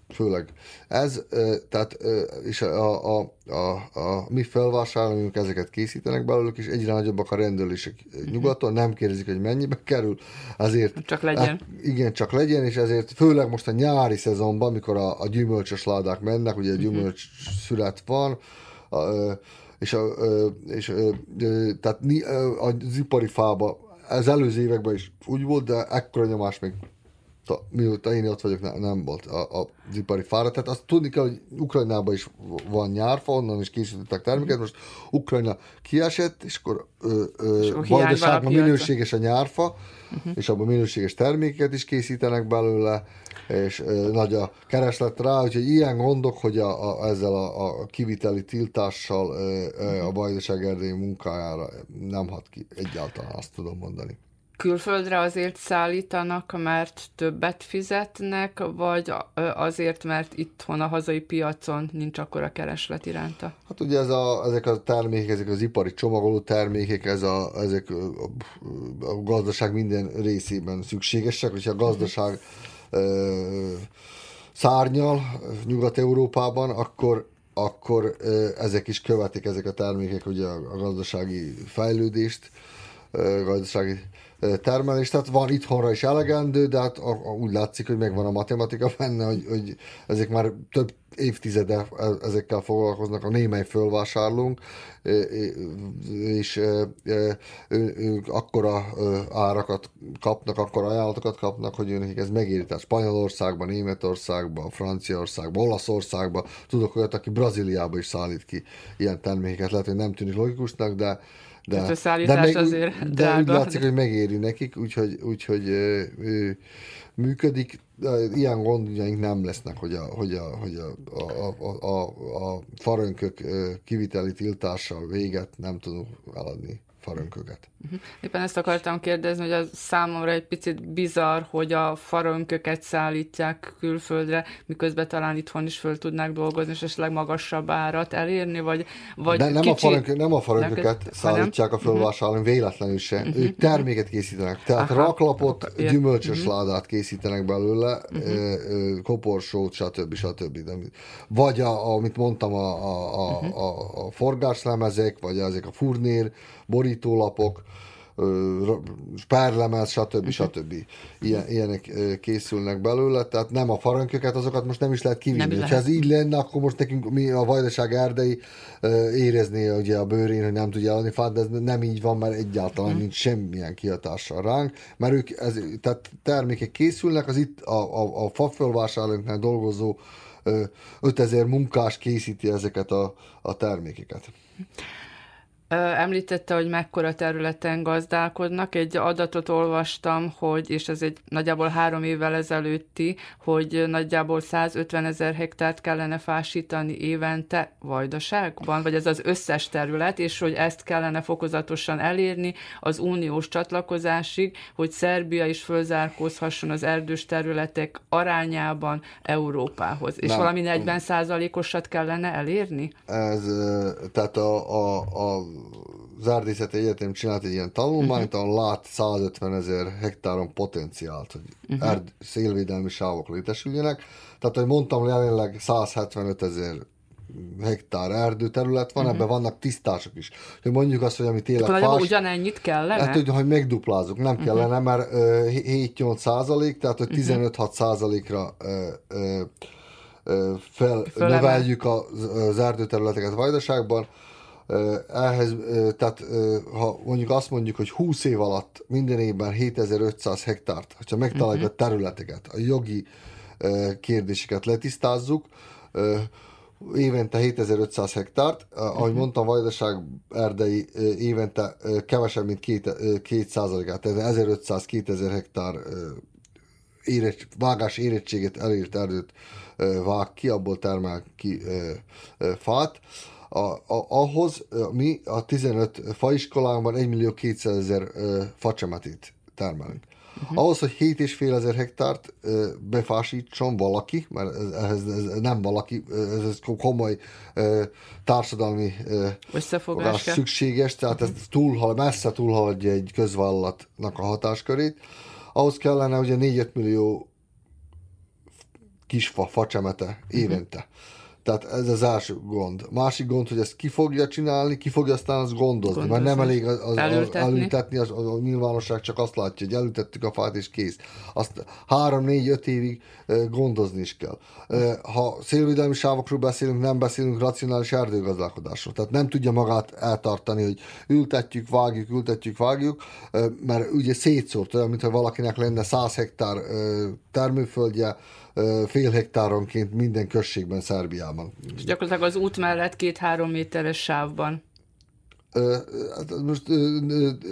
főleg. Ez, tehát, és a, a, a, a mi felvásárlóink ezeket készítenek belőlük, és egyre nagyobbak a rendelések nyugaton, nem kérdezik, hogy mennyibe kerül, azért...
Csak legyen. Hát,
igen, csak legyen, és ezért főleg most a nyári szezonban, mikor a, a gyümölcsös ládák mennek, ugye a mhm. gyümölcs szület van, a, és, a, és a, tehát az ipari fába az előző években is úgy volt, de ekkora nyomás még mióta én ott vagyok, nem, nem volt a, a, az ipari fára. Tehát azt tudni kell, hogy Ukrajnában is van nyárfa, onnan is készítettek terméket. Most Ukrajna kiesett, és akkor ö, ö, vajdaságban minőséges a nyárfa, uh-huh. és abban minőséges termékeket is készítenek belőle, és ö, nagy a kereslet rá, úgyhogy ilyen gondok, hogy a, a, ezzel a, a kiviteli tiltással ö, ö, a vajdaság erdélyi munkájára nem hat ki egyáltalán, azt tudom mondani
külföldre azért szállítanak, mert többet fizetnek, vagy azért, mert itthon a hazai piacon nincs akkora kereslet iránta?
Hát ugye ez a, ezek a termékek, ezek az ipari csomagoló termékek, ez a, ezek a, a gazdaság minden részében szükségesek, hogyha a gazdaság ö, szárnyal Nyugat-Európában, akkor akkor ezek is követik, ezek a termékek ugye a, gazdasági fejlődést, gazdasági termelés, tehát van itthonra is elegendő, de hát úgy látszik, hogy megvan a matematika benne, hogy, hogy ezek már több évtizede ezekkel foglalkoznak, a némely fölvásárlunk, és ők akkora árakat kapnak, akkora ajánlatokat kapnak, hogy nekik ez megéri. Tehát Spanyolországban, Németországban, Franciaországban, Olaszországban, tudok olyat, aki Brazíliába is szállít ki ilyen termékeket. Lehet, hogy nem tűnik logikusnak, de
de, Tehát a szállítás de meg, azért
de drága. úgy látszik, hogy megéri nekik, úgyhogy, úgyhogy ö, ö, működik. Ilyen gondjaink nem lesznek, hogy a, hogy a, hogy a, a, a, a, a farönkök kiviteli tiltással véget nem tudunk eladni farönköket.
Uh-huh. Éppen ezt akartam kérdezni, hogy az számomra egy picit bizarr, hogy a farönköket szállítják külföldre, miközben talán itthon is föl tudnák dolgozni, és esetleg magasabb árat elérni, vagy, vagy
De nem, kicsi... a farönkö, nem a farönköket nem, szállítják a fölvásárlón, uh-huh. véletlenül se. Uh-huh. Ők terméket készítenek. Tehát Aha. raklapot, Aha. gyümölcsös uh-huh. ládát készítenek belőle, uh-huh. koporsót, stb. stb. Vagy, a, amit mondtam, a, a, a, a, a forgáslemezek, vagy ezek a furnér, borítólapok, spárlemez, stb. stb. Ilyen, ilyenek készülnek belőle, tehát nem a farönköket, azokat most nem is lehet kivinni. Ha ez így lenne, akkor most nekünk mi a vajdaság erdei érezni ugye a bőrén, hogy nem tudja eladni fát, de ez nem így van, mert egyáltalán hmm. nincs semmilyen kihatással ránk, mert ők, ez, tehát termékek készülnek, az itt a, a, a fafölvásárlóknál dolgozó 5000 munkás készíti ezeket a, a termékeket.
Említette, hogy mekkora területen gazdálkodnak. Egy adatot olvastam, hogy, és ez egy nagyjából három évvel ezelőtti, hogy nagyjából 150 ezer hektárt kellene fásítani évente vajdaságban, vagy ez az összes terület, és hogy ezt kellene fokozatosan elérni az uniós csatlakozásig, hogy Szerbia is fölzárkózhasson az erdős területek arányában Európához. És Nem. valami 40 százalékosat kellene elérni?
Ez, tehát a, a, a az Erdészeti Egyetem csinált egy ilyen tanulmányt, uh-huh. ahol lát 150 ezer hektáron potenciált, hogy uh-huh. erd, szélvédelmi sávok létesüljenek. Tehát, hogy mondtam, jelenleg 175 ezer hektár erdőterület van, uh-huh. ebben vannak tisztások is. Hogy mondjuk azt, hogy ami tényleg
fás... Fás... ugyanennyit kellene?
Hát, hogy, hogy megduplázunk, nem kellene, uh-huh. mert uh, 7-8 százalék, tehát hogy 15-6 százalékra uh, uh, felnöveljük az, az erdőterületeket Vajdaságban, ehhez, tehát ha mondjuk azt mondjuk, hogy 20 év alatt minden évben 7500 hektárt, ha megtaláljuk uh-huh. a területeket, a jogi kérdéseket letisztázzuk, évente 7500 hektárt, ahogy uh-huh. mondtam, Vajdaság erdei évente kevesebb, mint 2, 2 százalékát, tehát 1500-2000 hektár érett, vágás érettséget elért erdőt vág ki, abból termel ki fát a, a, ahhoz mi a 15 faiskolánkban 1 millió 200 ezer facsemetét termelünk. Uh-huh. Ahhoz, hogy 7,5 ezer hektárt befásítson valaki, mert ez, ez, ez nem valaki, ez, ez komoly társadalmi összefogás szükséges, tehát ez túlhal, messze túlhaladja egy közvállalatnak a hatáskörét. Ahhoz kellene ugye 4-5 millió kisfa, facsemete évente. Uh-huh. Tehát ez az első gond. Másik gond, hogy ezt ki fogja csinálni, ki fogja aztán azt gondozni, gondozni. mert nem elég az, az, elültetni, elültetni az, a nyilvánosság csak azt látja, hogy elültettük a fát és kész. Azt három, négy, öt évig gondozni is kell. Ha szélvédelmi sávokról beszélünk, nem beszélünk racionális erdőgazdálkodásról. Tehát nem tudja magát eltartani, hogy ültetjük, vágjuk, ültetjük, vágjuk, mert ugye szétszórt, olyan, mintha valakinek lenne 100 hektár termőföldje, fél hektáronként minden községben Szerbiában.
És gyakorlatilag az út mellett két-három méteres sávban.
Hát most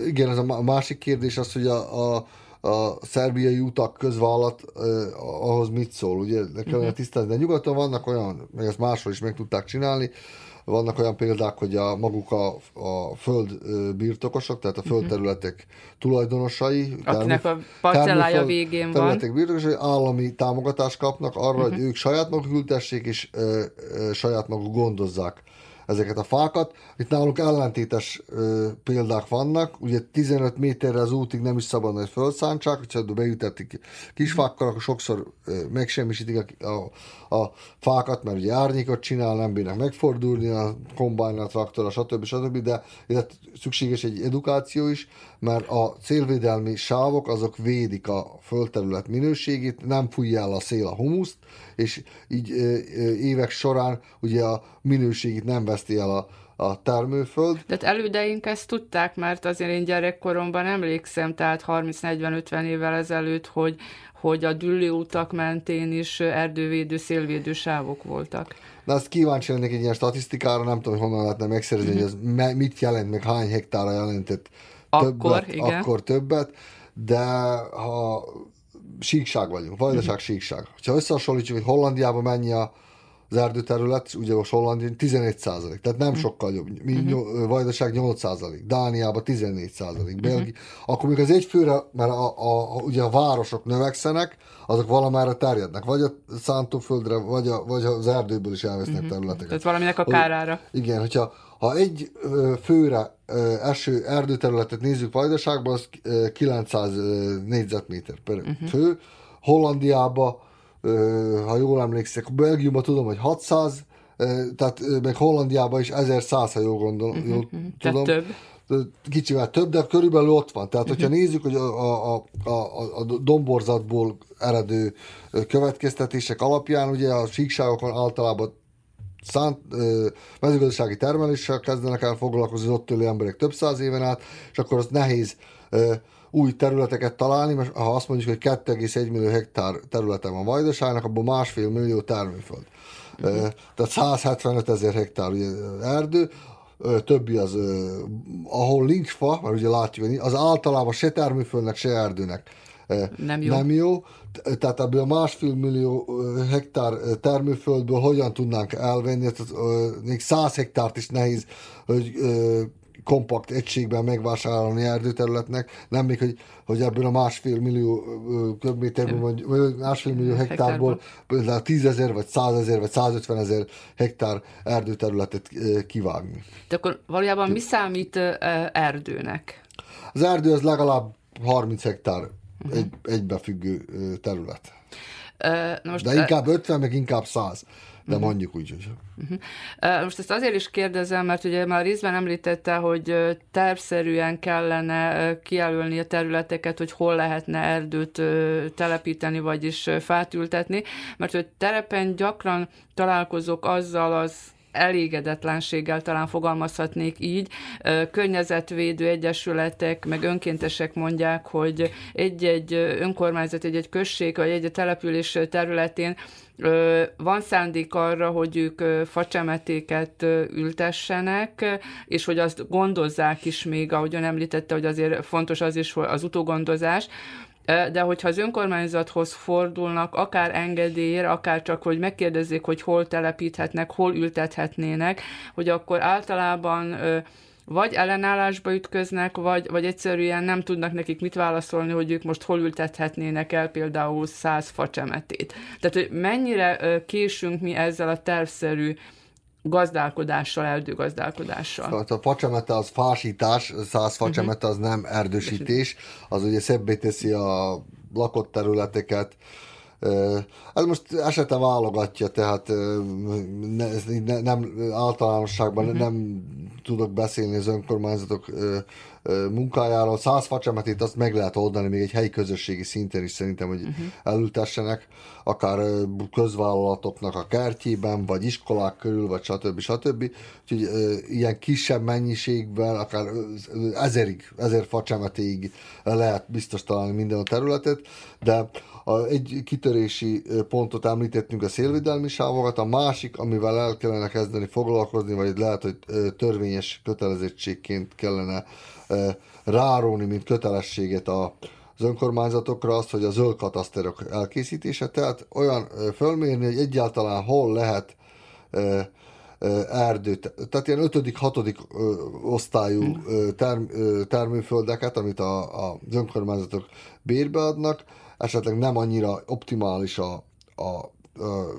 igen, ez a másik kérdés az, hogy a, a a szerbiai utak közvállalat eh, ahhoz mit szól, ugye, de kellene uh-huh. tisztázni. De nyugaton vannak olyan, meg ezt máshol is meg tudták csinálni, vannak olyan példák, hogy a maguk a, a föld birtokosok, tehát a mhm. földterületek tulajdonosai,
akinek termő, a parcellája végén
területek van. birtokosai állami támogatást kapnak arra, uh-huh. hogy ők saját maguk ültessék és ö, ö, saját maguk gondozzák ezeket a fákat. Itt nálunk ellentétes ö, példák vannak, ugye 15 méterre az útig nem is szabad, hogy fölszántsák, hogyha beütetik kisfákkal, akkor sokszor ö, megsemmisítik a, a, a fákat, mert ugye árnyékot csinál, nem bírnak megfordulni a kombájn, a traktor, stb. stb. De ide szükséges egy edukáció is, mert a célvédelmi sávok azok védik a földterület minőségét, nem fújja el a szél a humuszt, és így évek során ugye a minőségét nem veszti el a, a termőföld.
De hát elődeink ezt tudták, mert azért én gyerekkoromban emlékszem, tehát 30-40-50 évvel ezelőtt, hogy, hogy a utak mentén is erdővédő, szélvédő sávok voltak.
Na azt kíváncsi lennék egy ilyen statisztikára, nem tudom, hogy honnan lehetne megszerezni, mm-hmm. hogy ez mit jelent, meg hány hektára jelentett
akkor,
többet,
igen.
akkor többet, de ha síkság vagyunk, vajdaság mm-hmm. síkság. Ha összehasonlítjuk, hogy Hollandiában mennyi a az erdőterület, ugye most Hollandia 11 százalék, tehát nem mm. sokkal jobb. Mi uh-huh. Vajdaság 8 százalék, Dániában 14 százalék, uh-huh. Belgi... Akkor még az egyfőre, mert a, a, a, ugye a városok növekszenek, azok valamára terjednek, vagy a szántóföldre, vagy, a, vagy az erdőből is elvesznek uh-huh. területeket.
Tehát valaminek a kárára.
Hogy, igen, hogyha ha egy főre eső erdőterületet nézzük Vajdaságban, az 900 négyzetméter per uh-huh. fő, Hollandiában ha jól emlékszek, Belgiumban tudom, hogy 600, tehát meg Hollandiában is 1100, ha jól gondolom, uh-huh, jól uh-huh. tudom.
több.
Kicsivel több, de körülbelül ott van. Tehát, hogyha uh-huh. nézzük, hogy a, a, a, a domborzatból eredő következtetések alapján, ugye a síkságokon általában szánt, mezőgazdasági termeléssel kezdenek el foglalkozni az ott élő emberek több száz éven át, és akkor az nehéz új területeket találni, mert ha azt mondjuk, hogy 2,1 millió hektár területe van Vajdaságnak, abban másfél millió termőföld. Uh-huh. Tehát 175 ezer hektár ugye, erdő, többi az, ahol nincs fa, mert ugye látjuk, az általában se termőföldnek, se erdőnek
nem jó.
Nem jó. Tehát ebből a másfél millió hektár termőföldből hogyan tudnánk elvenni, tehát még száz hektárt is nehéz, hogy kompakt egységben megvásárolni erdőterületnek, nem még, hogy, hogy ebből a másfél millió köbméterből, vagy másfél millió hektárból például tízezer, vagy százezer, vagy százötven ezer hektár erdőterületet kivágni.
De akkor valójában mi számít erdőnek?
Az erdő az legalább 30 hektár uh-huh. egy, egybefüggő terület. Uh, most, De inkább 50, meg inkább 100 de uh-huh. mondjuk úgy, hogy...
Uh-huh. Most ezt azért is kérdezem, mert ugye már részben említette, hogy tervszerűen kellene kijelölni a területeket, hogy hol lehetne erdőt telepíteni, vagyis fát ültetni, mert hogy terepen gyakran találkozok azzal az elégedetlenséggel talán fogalmazhatnék így. Környezetvédő egyesületek, meg önkéntesek mondják, hogy egy-egy önkormányzat, egy-egy község, vagy egy-egy település területén van szándék arra, hogy ők facsemetéket ültessenek, és hogy azt gondozzák is még, ahogyan említette, hogy azért fontos az is, az utógondozás, de hogyha az önkormányzathoz fordulnak, akár engedélyért, akár csak, hogy megkérdezzék, hogy hol telepíthetnek, hol ültethetnének, hogy akkor általában vagy ellenállásba ütköznek, vagy, vagy egyszerűen nem tudnak nekik mit válaszolni, hogy ők most hol ültethetnének el például száz facsemetét. Tehát, hogy mennyire késünk mi ezzel a tervszerű gazdálkodással, erdőgazdálkodással.
Tehát a facsemete az fásítás, száz facsemete az nem erdősítés, az ugye szebbé teszi a lakott területeket, ez most esete válogatja, tehát ne, ne, nem általánosságban uh-huh. nem tudok beszélni az önkormányzatok munkájáról. Száz facsemetét azt meg lehet oldani még egy helyi közösségi szinten is szerintem, hogy uh-huh. elültessenek, akár közvállalatoknak a kertjében, vagy iskolák körül, vagy stb. stb. Úgyhogy ilyen kisebb mennyiségben, akár ezerig, ezer facsemetéig lehet biztos találni minden a területet, de a, egy kitörési pontot említettünk a szélvédelmi sávokat, a másik, amivel el kellene kezdeni foglalkozni, vagy lehet, hogy törvényes kötelezettségként kellene ráróni, mint kötelességet a, az önkormányzatokra azt, hogy a zöld kataszterok elkészítése, tehát olyan fölmérni, hogy egyáltalán hol lehet erdőt, tehát ilyen ötödik, hatodik osztályú term, termőföldeket, amit a, a, az önkormányzatok bérbe adnak, esetleg nem annyira optimális a, a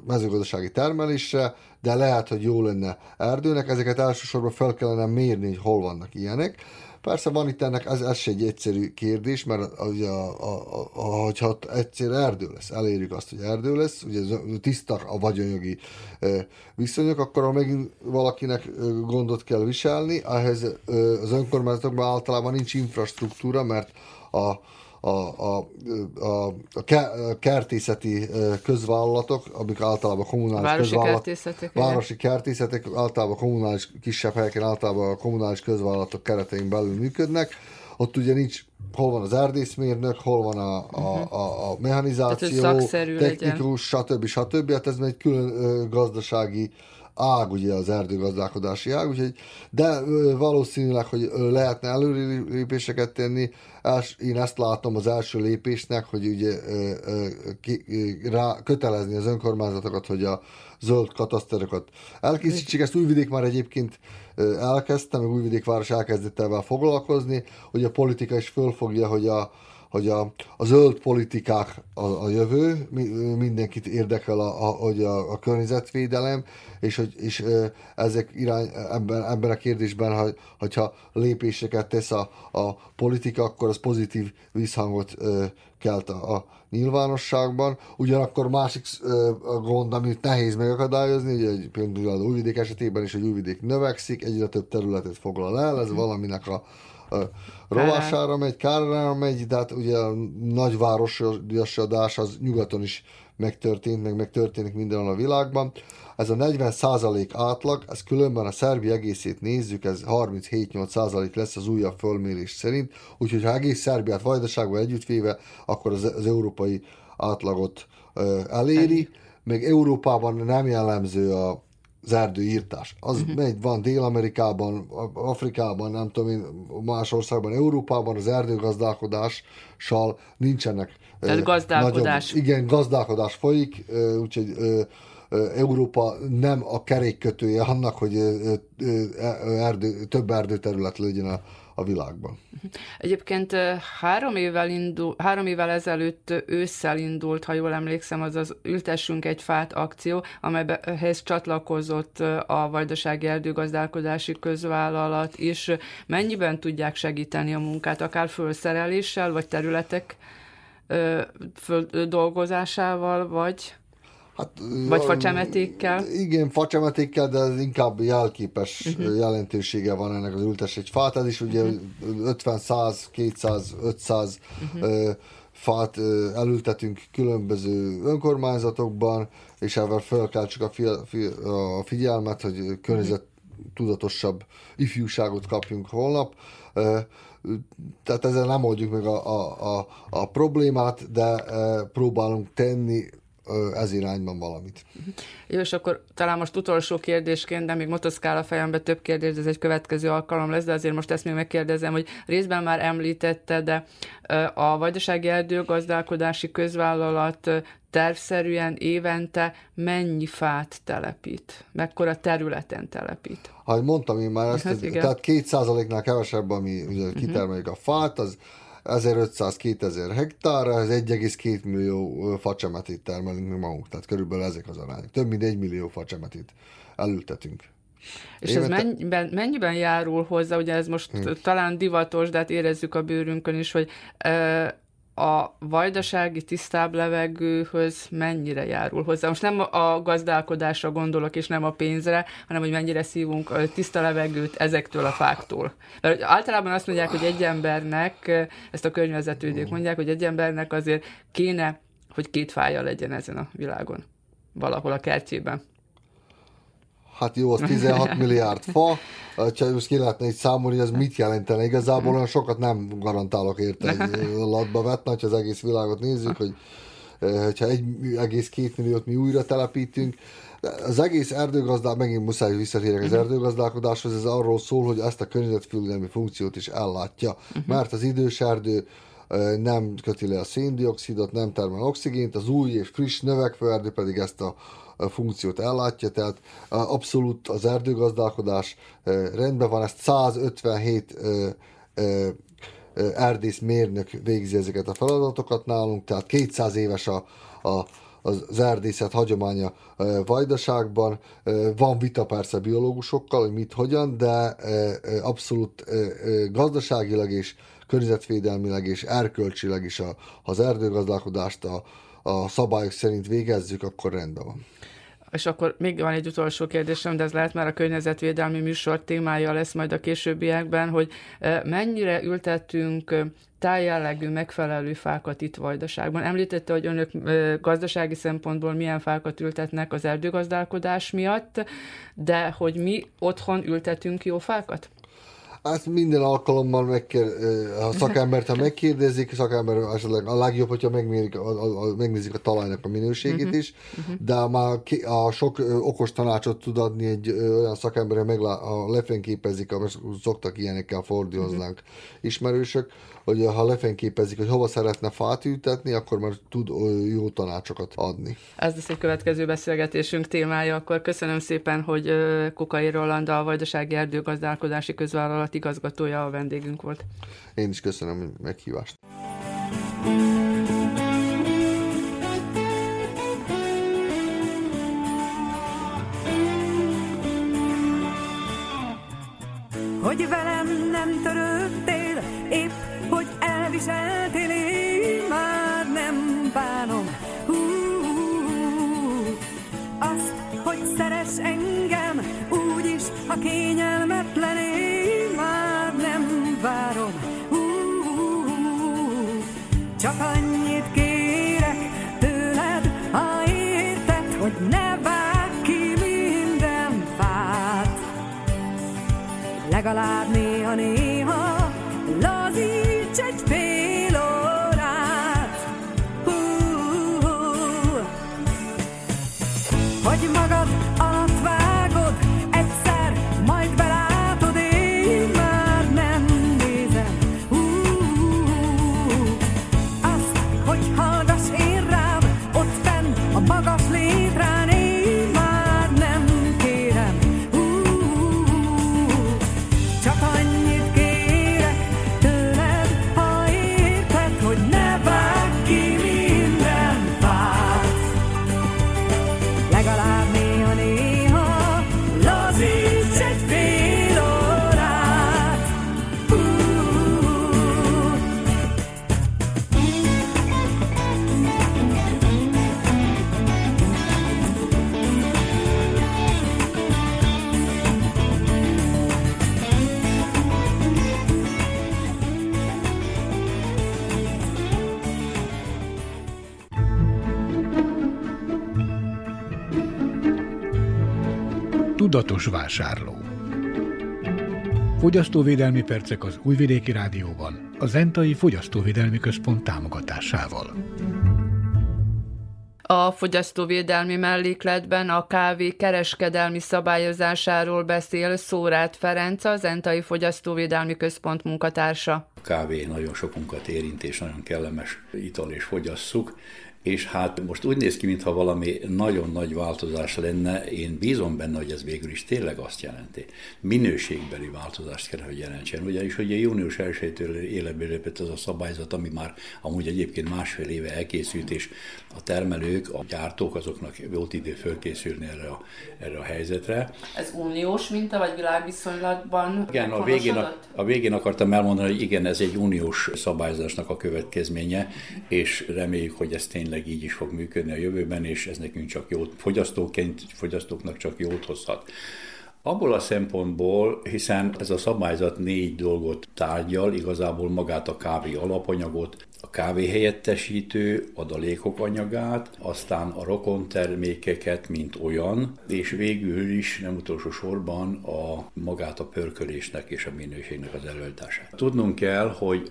mezőgazdasági termelésre, de lehet, hogy jó lenne erdőnek. Ezeket elsősorban fel kellene mérni, hogy hol vannak ilyenek. Persze van itt ennek, ez, ez egy egyszerű kérdés, mert ugye, a, a, a, hogyha egyszer erdő lesz, elérjük azt, hogy erdő lesz, ugye tisztak a vagyonjogi e, viszonyok, akkor megint valakinek gondot kell viselni, ehhez az önkormányzatokban általában nincs infrastruktúra, mert a, a, a, a, a kertészeti közvállalatok, amik általában kommunális
városi
közvállalatok,
kertészetek,
városi kertészetek, általában kommunális, kisebb helyeken általában a kommunális közvállalatok keretein belül működnek, ott ugye nincs hol van az erdészmérnök, hol van a, a, a, a mechanizáció, technikus, stb. stb. Hát ez egy külön gazdasági ág, ugye az erdőgazdálkodási ág, úgyhogy, de valószínűleg, hogy lehetne előrelépéseket tenni, én ezt látom az első lépésnek, hogy ugye rá, kötelezni az önkormányzatokat, hogy a zöld kataszterokat elkészítsék. Ezt Újvidék már egyébként elkezdte, meg Újvidék város elkezdett ebben foglalkozni, hogy a politika is fölfogja, hogy a, hogy a, a zöld politikák a, a jövő, mindenkit érdekel a, a, hogy a, a környezetvédelem, és hogy és ezek irány, ebben, ebben a kérdésben, hogy, hogyha lépéseket tesz a, a politika, akkor az pozitív visszhangot kelt a, a nyilvánosságban. Ugyanakkor másik a gond, amit nehéz megakadályozni, ugye például az újvidék esetében is, hogy újvidék növekszik, egyre több területet foglal el, ez valaminek a rovására megy, kárára megy, de hát ugye a nagyvárosodás az nyugaton is megtörtént, meg megtörténik mindenhol a világban. Ez a 40 százalék átlag, ez különben a Szerbia egészét nézzük, ez 37-8 százalék lesz az újabb fölmérés szerint, úgyhogy ha egész Szerbiát vajdaságban együttvéve, akkor az, az európai átlagot ö, eléri, meg Európában nem jellemző a az erdőírtás. Az uh-huh. megy, van Dél-Amerikában, Afrikában, nem tudom én, más országban, Európában az erdőgazdálkodással nincsenek
Tehát gazdálkodás.
Nagyobb, igen, gazdálkodás folyik, úgyhogy Európa nem a kerékkötője annak, hogy erdő, több erdőterület legyen a, a világban.
Egyébként három évvel, indul, három évvel ezelőtt ősszel indult, ha jól emlékszem, az az Ültessünk egy fát akció, amelyhez csatlakozott a Vajdasági Erdőgazdálkodási Közvállalat is. Mennyiben tudják segíteni a munkát, akár fölszereléssel, vagy területek dolgozásával, vagy Hát, Vagy facsemetékkel?
Igen, facsemetékkel, de ez inkább jelképes uh-huh. jelentősége van ennek az ültes egy fát. Ez is ugye uh-huh. 50, 100, 200, 500 uh-huh. fát elültetünk különböző önkormányzatokban, és ezzel felkeltsük a, fi, fi, a figyelmet, hogy környezet tudatosabb ifjúságot kapjunk holnap. Tehát ezzel nem oldjuk meg a, a, a, a problémát, de próbálunk tenni ez irányban valamit.
Jó, és akkor talán most utolsó kérdésként, de még motoszkál a fejembe több kérdés, de ez egy következő alkalom lesz, de azért most ezt még megkérdezem, hogy részben már említette, de a Vajdasági Erdőgazdálkodási Közvállalat tervszerűen évente mennyi fát telepít? Mekkora területen telepít?
Ahogy mondtam én már, ezt, hát, tehát két százaléknál kevesebb, ami ugye mhm. kitermeljük uh-huh. a fát, az 1500-2000 hektárra, ez 1,2 millió facsemetét termelünk mi magunk, tehát körülbelül ezek az arányok. Több mint 1 millió facsemetét elültetünk.
És Évente... ez mennyiben, mennyiben járul hozzá, ugye ez most hmm. talán divatos, de hát érezzük a bőrünkön is, hogy a vajdasági tisztább levegőhöz mennyire járul hozzá? Most nem a gazdálkodásra gondolok, és nem a pénzre, hanem hogy mennyire szívunk tiszta levegőt ezektől a fáktól. Mert általában azt mondják, hogy egy embernek, ezt a környezetvédők mondják, hogy egy embernek azért kéne, hogy két fája legyen ezen a világon, valahol a kertjében.
Hát jó, az 16 milliárd fa, csak most ki lehetne egy számolni, hogy ez mit jelentene. Igazából olyan sokat nem garantálok érte latba vetni, ha az egész világot nézzük, hogy hogyha egy két milliót mi újra telepítünk, az egész erdőgazdál, megint muszáj visszatérek az mhm. erdőgazdálkodáshoz, ez arról szól, hogy ezt a környezetvédelmi funkciót is ellátja, mhm. mert az idős erdő nem köti le a széndiokszidot, nem termel oxigént, az új és friss növekvő erdő pedig ezt a funkciót ellátja, tehát abszolút az erdőgazdálkodás rendben van, ezt 157 erdész mérnök végzi ezeket a feladatokat nálunk, tehát 200 éves a, a az erdészet hagyománya vajdaságban. Van vita persze biológusokkal, hogy mit, hogyan, de abszolút gazdaságilag és környezetvédelmileg és erkölcsileg is az erdőgazdálkodást a, a szabályok szerint végezzük, akkor rendben van.
És akkor még van egy utolsó kérdésem, de ez lehet már a környezetvédelmi műsor témája lesz majd a későbbiekben, hogy mennyire ültettünk tájjellegű megfelelő fákat itt Vajdaságban. Említette, hogy önök gazdasági szempontból milyen fákat ültetnek az erdőgazdálkodás miatt, de hogy mi otthon ültetünk jó fákat?
Hát minden alkalommal megkér, a szakembert, ha megkérdezik, a szakember esetleg a legjobb, hogyha megmérik, a, a, a, megnézik a talajnak a minőségét uh-huh. is, uh-huh. de már ki, a sok okos tanácsot tud adni egy olyan szakember, meg a lefényképezik, amit szoktak ilyenekkel fordulhoznánk uh-huh. ismerősök, hogy ha lefényképezik, hogy hova szeretne fát ültetni, akkor már tud jó tanácsokat adni.
Ez lesz egy következő beszélgetésünk témája, akkor köszönöm szépen, hogy Kukai Roland, a Vajdasági Erdőgazdálkodási Közvállalat igazgatója a vendégünk volt.
Én is köszönöm a meghívást.
Hogy velem nem törődtél, épp elviseltél, én már nem bánom. Hú, azt, hogy szeres engem, úgyis, ha kényelmetlen, én már nem várom. Hú, csak annyit kérek tőled, ha érted, hogy ne vágj ki minden fát. Legalább néha-néha
Tudatos vásárló. Fogyasztóvédelmi percek az Újvidéki Rádióban, a Zentai Fogyasztóvédelmi Központ támogatásával.
A fogyasztóvédelmi mellékletben a kávé kereskedelmi szabályozásáról beszél Szórát Ferenc, az Entai Fogyasztóvédelmi Központ munkatársa.
A kávé nagyon sokunkat érint, és nagyon kellemes ital, és fogyasszuk. És hát most úgy néz ki, mintha valami nagyon nagy változás lenne. Én bízom benne, hogy ez végül is tényleg azt jelenti. Minőségbeli változást kell, hogy jelentsen. Ugyanis ugye június 1-től életbe lépett ez a szabályzat, ami már amúgy egyébként másfél éve elkészült, és a termelők, a gyártók azoknak volt idő fölkészülni erre a, erre a helyzetre.
Ez uniós minta, vagy világviszonylatban
Igen, a végén, a, a végén akartam elmondani, hogy igen, ez egy uniós szabályzásnak a következménye, és reméljük, hogy ez tényleg így is fog működni a jövőben, és ez nekünk csak jót, fogyasztóként, fogyasztóknak csak jót hozhat. Abból a szempontból, hiszen ez a szabályzat négy dolgot tárgyal, igazából magát a kávé alapanyagot, a kávé helyettesítő adalékok anyagát, aztán a rokon termékeket, mint olyan, és végül is nem utolsó sorban a magát a pörkölésnek és a minőségnek az előadását. Tudnunk kell, hogy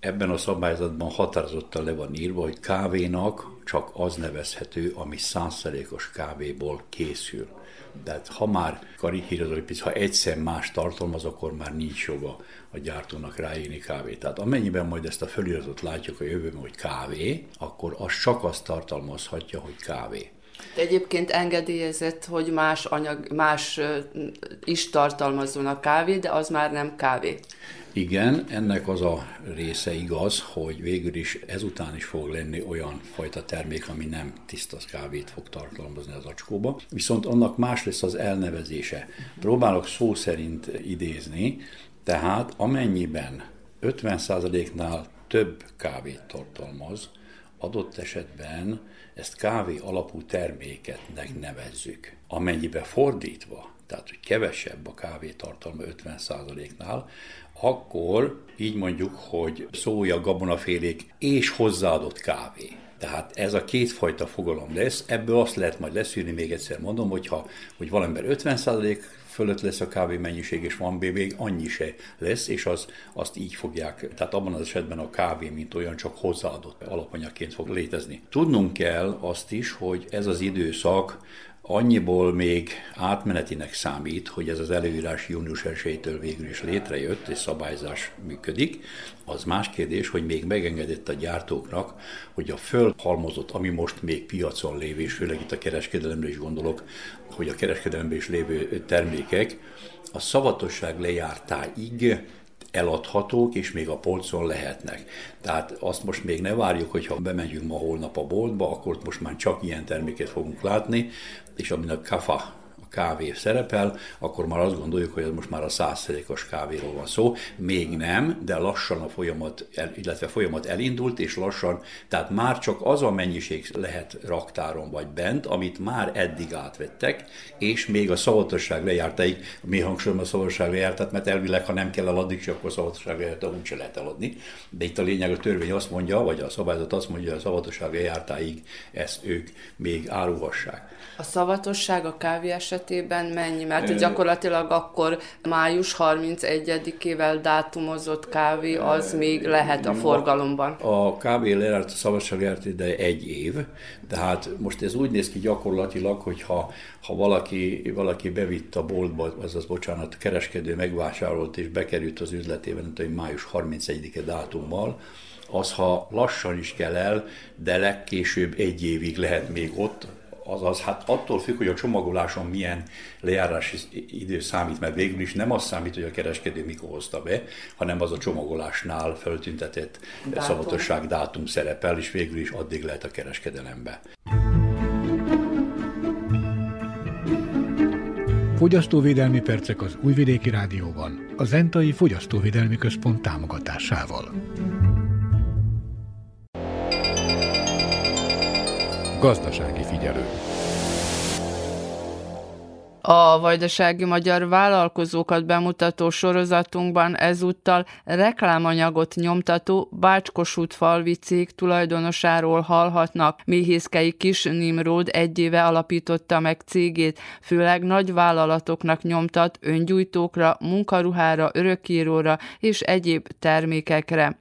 ebben a szabályzatban határozottan le van írva, hogy kávénak csak az nevezhető, ami százszerékos kávéból készül. Tehát ha már karikírozó, hogy ha egyszer más tartalmaz, akkor már nincs joga a gyártónak ráírni kávét. Tehát amennyiben majd ezt a feliratot látjuk a jövőben, hogy kávé, akkor az csak azt tartalmazhatja, hogy kávé.
De egyébként engedélyezett, hogy más anyag, más is tartalmazzon a kávé, de az már nem kávé.
Igen, ennek az a része igaz, hogy végül is ezután is fog lenni olyan fajta termék, ami nem tiszta kávét fog tartalmazni az acskóba, viszont annak más lesz az elnevezése. Próbálok szó szerint idézni, tehát amennyiben 50%-nál több kávét tartalmaz, adott esetben ezt kávé alapú terméketnek nevezzük. Amennyiben fordítva, tehát hogy kevesebb a kávé tartalma 50%-nál, akkor így mondjuk, hogy szója, gabonafélék és hozzáadott kávé. Tehát ez a kétfajta fogalom lesz, ebből azt lehet majd leszűrni, még egyszer mondom, hogyha, hogy valamiben 50% fölött lesz a kávé mennyiség, és van még annyi se lesz, és az, azt így fogják, tehát abban az esetben a kávé, mint olyan, csak hozzáadott alapanyagként fog létezni. Tudnunk kell azt is, hogy ez az időszak annyiból még átmenetinek számít, hogy ez az előírás június 1 végül is létrejött, és szabályzás működik. Az más kérdés, hogy még megengedett a gyártóknak, hogy a fölhalmozott, ami most még piacon lévő, és főleg itt a kereskedelemre is gondolok, hogy a kereskedelemben is lévő termékek a szavatosság lejártáig eladhatók, és még a polcon lehetnek. Tehát azt most még ne várjuk, hogy ha bemegyünk ma holnap a boltba, akkor most már csak ilyen terméket fogunk látni, és amin a kafa kávé szerepel, akkor már azt gondoljuk, hogy ez most már a százszerékos kávéról van szó. Még nem, de lassan a folyamat, illetve folyamat elindult, és lassan, tehát már csak az a mennyiség lehet raktáron vagy bent, amit már eddig átvettek, és még a szavatosság lejártaig, mi hangsúlyom a szavatosság lejártat, mert elvileg, ha nem kell eladni, akkor a szavatosság lejárta úgyse lehet eladni. De itt a lényeg, a törvény azt mondja, vagy a szabályzat azt mondja, hogy a szavatosság lejártáig ezt ők még árulhassák.
A szavatosság a kávé esetében mennyi? Mert gyakorlatilag akkor május 31-ével dátumozott kávé az még lehet a forgalomban.
A kávé lejárt, a szavatosság lejárt ide egy év, tehát most ez úgy néz ki gyakorlatilag, hogy ha, ha valaki, valaki bevitt a boltba, azaz bocsánat, kereskedő megvásárolt és bekerült az üzletében, hogy május 31-e dátummal, az ha lassan is kell el, de legkésőbb egy évig lehet még ott, azaz hát attól függ, hogy a csomagoláson milyen lejárási idő számít, mert végül is nem az számít, hogy a kereskedő mikor hozta be, hanem az a csomagolásnál feltüntetett dátum. szavatosság dátum szerepel, és végül is addig lehet a kereskedelembe.
Fogyasztóvédelmi percek az Újvidéki Rádióban, a Zentai Fogyasztóvédelmi Központ támogatásával. Gazdasági figyelő.
A vajdasági magyar vállalkozókat bemutató sorozatunkban ezúttal reklámanyagot nyomtató Bácskosút falvi cég tulajdonosáról hallhatnak. Méhészkei Kis Nimród egy éve alapította meg cégét, főleg nagy vállalatoknak nyomtat öngyújtókra, munkaruhára, örökíróra és egyéb termékekre.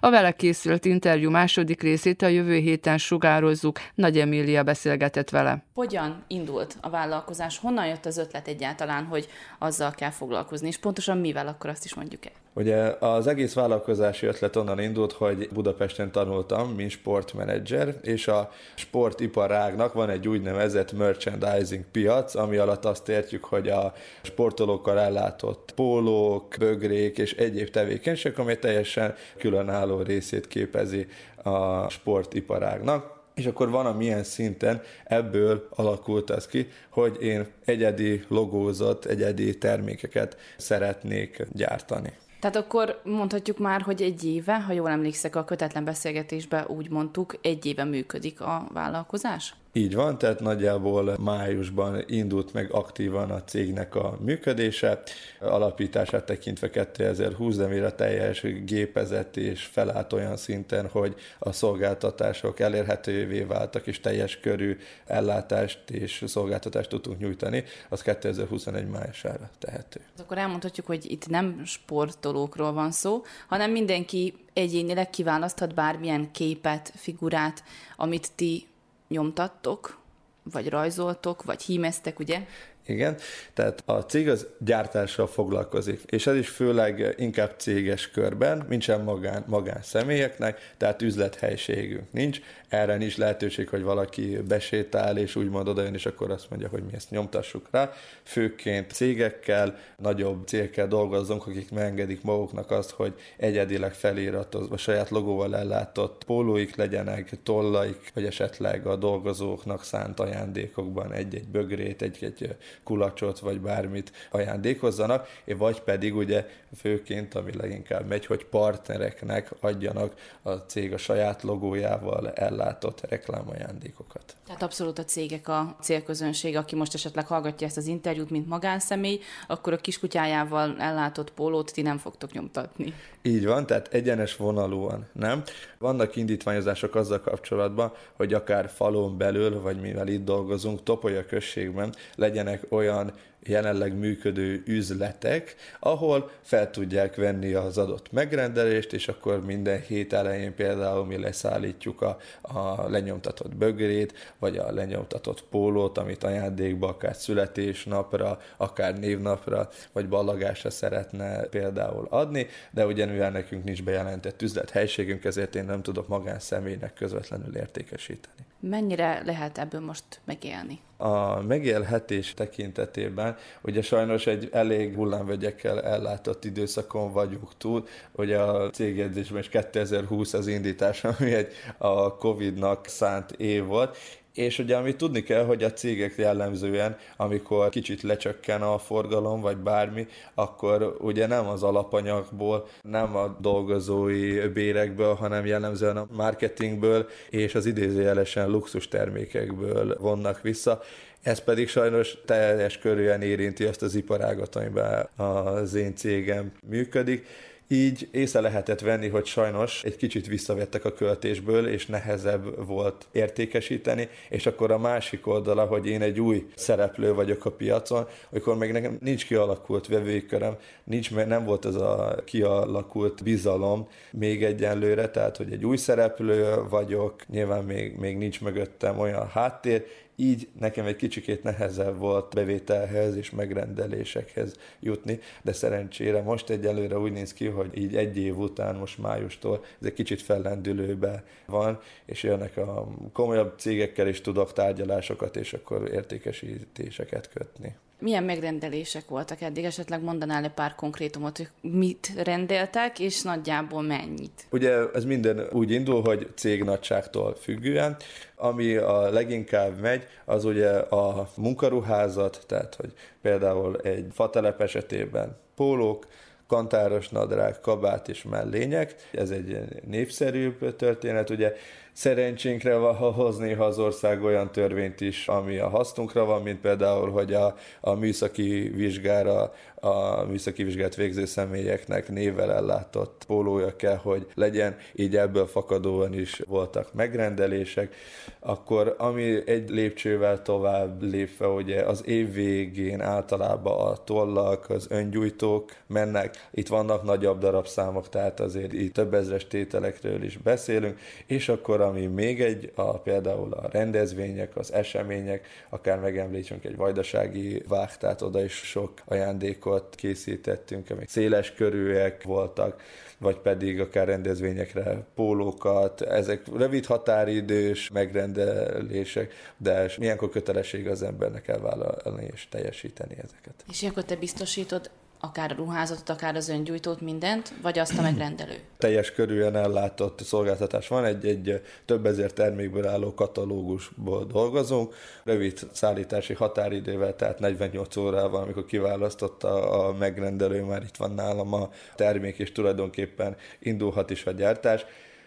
A vele készült interjú második részét a jövő héten sugározzuk. Nagy Emília beszélgetett vele.
Hogyan indult a vállalkozás? Honnan jött az ötlet egyáltalán, hogy azzal kell foglalkozni? És pontosan mivel akkor azt is mondjuk el?
Ugye az egész vállalkozási ötlet onnan indult, hogy Budapesten tanultam, mint sportmenedzser, és a sportiparágnak van egy úgynevezett merchandising piac, ami alatt azt értjük, hogy a sportolókkal ellátott pólók, bögrék és egyéb tevékenységek, ami teljesen különálló részét képezi a sportiparágnak és akkor van, amilyen szinten ebből alakult az ki, hogy én egyedi logózott, egyedi termékeket szeretnék gyártani.
Tehát akkor mondhatjuk már, hogy egy éve, ha jól emlékszek, a kötetlen beszélgetésben úgy mondtuk, egy éve működik a vállalkozás?
Így van, tehát nagyjából májusban indult meg aktívan a cégnek a működése, alapítását tekintve 2020, de mire teljes gépezet és felállt olyan szinten, hogy a szolgáltatások elérhetővé váltak, és teljes körű ellátást és szolgáltatást tudtunk nyújtani, az 2021 májusára tehető.
Akkor elmondhatjuk, hogy itt nem sportolókról van szó, hanem mindenki egyénileg kiválaszthat bármilyen képet, figurát, amit ti nyomtattok, vagy rajzoltok, vagy hímeztek, ugye?
Igen, tehát a cég az gyártással foglalkozik, és ez is főleg inkább céges körben, nincsen magán, magánszemélyeknek, tehát üzlethelyiségünk nincs, erre nincs lehetőség, hogy valaki besétál, és úgymond odajön, és akkor azt mondja, hogy mi ezt nyomtassuk rá. Főként cégekkel, nagyobb cégekkel dolgozunk, akik megengedik maguknak azt, hogy egyedileg feliratozva, saját logóval ellátott pólóik legyenek, tollaik, vagy esetleg a dolgozóknak szánt ajándékokban egy-egy bögrét, egy-egy kulacsot, vagy bármit ajándékozzanak, vagy pedig ugye főként, ami leginkább megy, hogy partnereknek adjanak a cég a saját logójával ellátott reklámajándékokat.
Tehát abszolút a cégek a célközönség, aki most esetleg hallgatja ezt az interjút, mint magánszemély, akkor a kiskutyájával ellátott pólót ti nem fogtok nyomtatni.
Így van, tehát egyenes vonalúan, nem? Vannak indítványozások azzal kapcsolatban, hogy akár falon belül, vagy mivel itt dolgozunk, Topolya községben legyenek olyan jelenleg működő üzletek, ahol fel tudják venni az adott megrendelést, és akkor minden hét elején például mi leszállítjuk a, a lenyomtatott bögrét, vagy a lenyomtatott pólót, amit ajándékba akár születésnapra, akár névnapra, vagy ballagásra szeretne például adni, de ugyanúgy nekünk nincs bejelentett üzlethelységünk, ezért én nem tudok magánszemélynek közvetlenül értékesíteni.
Mennyire lehet ebből most megélni?
A megélhetés tekintetében ugye sajnos egy elég hullámvegyekkel ellátott időszakon vagyunk túl, hogy a cégjegyzésben is 2020 az indítás, ami egy a Covid-nak szánt év volt, és ugye amit tudni kell, hogy a cégek jellemzően, amikor kicsit lecsökken a forgalom, vagy bármi, akkor ugye nem az alapanyagból, nem a dolgozói bérekből, hanem jellemzően a marketingből és az idézőjelesen luxus termékekből vonnak vissza. Ez pedig sajnos teljes körülön érinti azt az iparágat, amiben az én cégem működik így észre lehetett venni, hogy sajnos egy kicsit visszavettek a költésből, és nehezebb volt értékesíteni, és akkor a másik oldala, hogy én egy új szereplő vagyok a piacon, amikor még nekem nincs kialakult vevőköröm, nincs, nem volt ez a kialakult bizalom még egyenlőre, tehát hogy egy új szereplő vagyok, nyilván még, még nincs mögöttem olyan háttér, így nekem egy kicsikét nehezebb volt bevételhez és megrendelésekhez jutni, de szerencsére most egyelőre úgy néz ki, hogy így egy év után, most májustól ez egy kicsit fellendülőbe van, és jönnek a komolyabb cégekkel is tudok tárgyalásokat, és akkor értékesítéseket kötni.
Milyen megrendelések voltak eddig? Esetleg mondanál egy pár konkrétumot, hogy mit rendeltek, és nagyjából mennyit?
Ugye ez minden úgy indul, hogy cég nagyságtól függően. Ami a leginkább megy, az ugye a munkaruházat, tehát hogy például egy fatelep esetében pólók, kantáros nadrág, kabát és mellények. Ez egy népszerűbb történet, ugye szerencsénkre van hozni az ország olyan törvényt is, ami a hasznunkra van, mint például, hogy a, a műszaki vizsgára a műszaki vizsgát végző személyeknek névvel ellátott pólója kell, hogy legyen, így ebből fakadóan is voltak megrendelések. Akkor ami egy lépcsővel tovább lépve, ugye az év végén általában a tollak, az öngyújtók mennek, itt vannak nagyobb darabszámok, tehát azért itt több ezres tételekről is beszélünk, és akkor ami még egy, a, például a rendezvények, az események, akár megemlítsünk egy vajdasági vágtát, oda is sok ajándékot készítettünk, amik széles körűek voltak, vagy pedig akár rendezvényekre pólókat, ezek rövid határidős megrendelések, de ilyenkor kötelesség az embernek elvállalni és teljesíteni ezeket.
És akkor te biztosítod akár a ruházatot, akár az öngyújtót, mindent, vagy azt a megrendelő?
Teljes körűen ellátott szolgáltatás van, egy, egy több ezer termékből álló katalógusból dolgozunk, rövid szállítási határidővel, tehát 48 órával, amikor kiválasztotta a megrendelő, már itt van nálam a termék, és tulajdonképpen indulhat is a gyártás.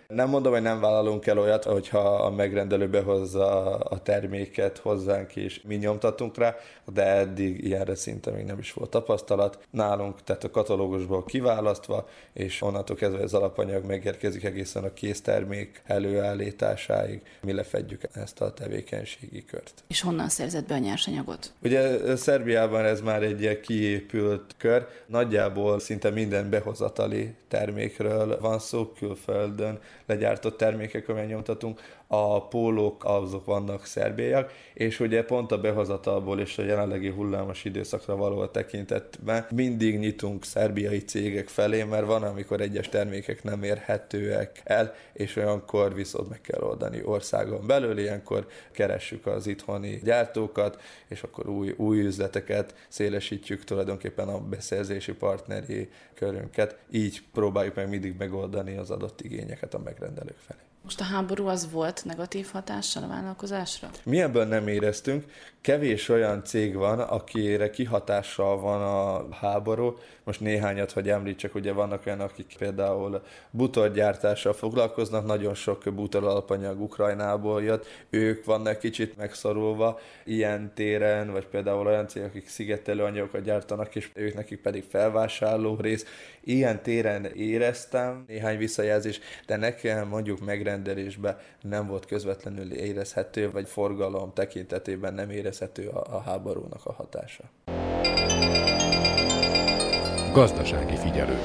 Nem mondom, hogy nem vállalunk el olyat, hogyha a megrendelő behozza a terméket hozzánk, és mi nyomtatunk rá, de eddig ilyenre szinte még nem is volt tapasztalat. Nálunk, tehát a katalógusból kiválasztva, és onnantól kezdve az alapanyag megérkezik egészen a késztermék előállításáig, mi lefedjük ezt a tevékenységi kört.
És honnan szerzett be a nyersanyagot?
Ugye Szerbiában ez már egy ilyen kiépült kör, nagyjából szinte minden behozatali termékről van szó külföldön, legyártott termékek, amelyet nyomtatunk, a pólók azok vannak szerbiaiak, és ugye pont a behozatalból és a jelenlegi hullámos időszakra való a tekintetben mindig nyitunk szerbiai cégek felé, mert van, amikor egyes termékek nem érhetőek el, és olyankor viszont meg kell oldani országon belül, ilyenkor keressük az itthoni gyártókat, és akkor új, új üzleteket szélesítjük tulajdonképpen a beszerzési partneri körünket, így próbáljuk meg mindig megoldani az adott igényeket a megrendelők felé.
Most a háború az volt negatív hatással a vállalkozásra?
Mi ebből nem éreztünk. Kevés olyan cég van, akire kihatással van a háború. Most néhányat, hogy említsek, ugye vannak olyan, akik például butorgyártással foglalkoznak, nagyon sok butor alapanyag Ukrajnából jött, ők vannak kicsit megszorulva ilyen téren, vagy például olyan cégek, akik szigetelő anyagokat gyártanak, és ők nekik pedig felvásárló rész. Ilyen téren éreztem néhány visszajelzés, de nekem mondjuk megrendelésben nem volt közvetlenül érezhető, vagy forgalom tekintetében nem érezhető a, a háborúnak a hatása.
Gazdasági figyelő.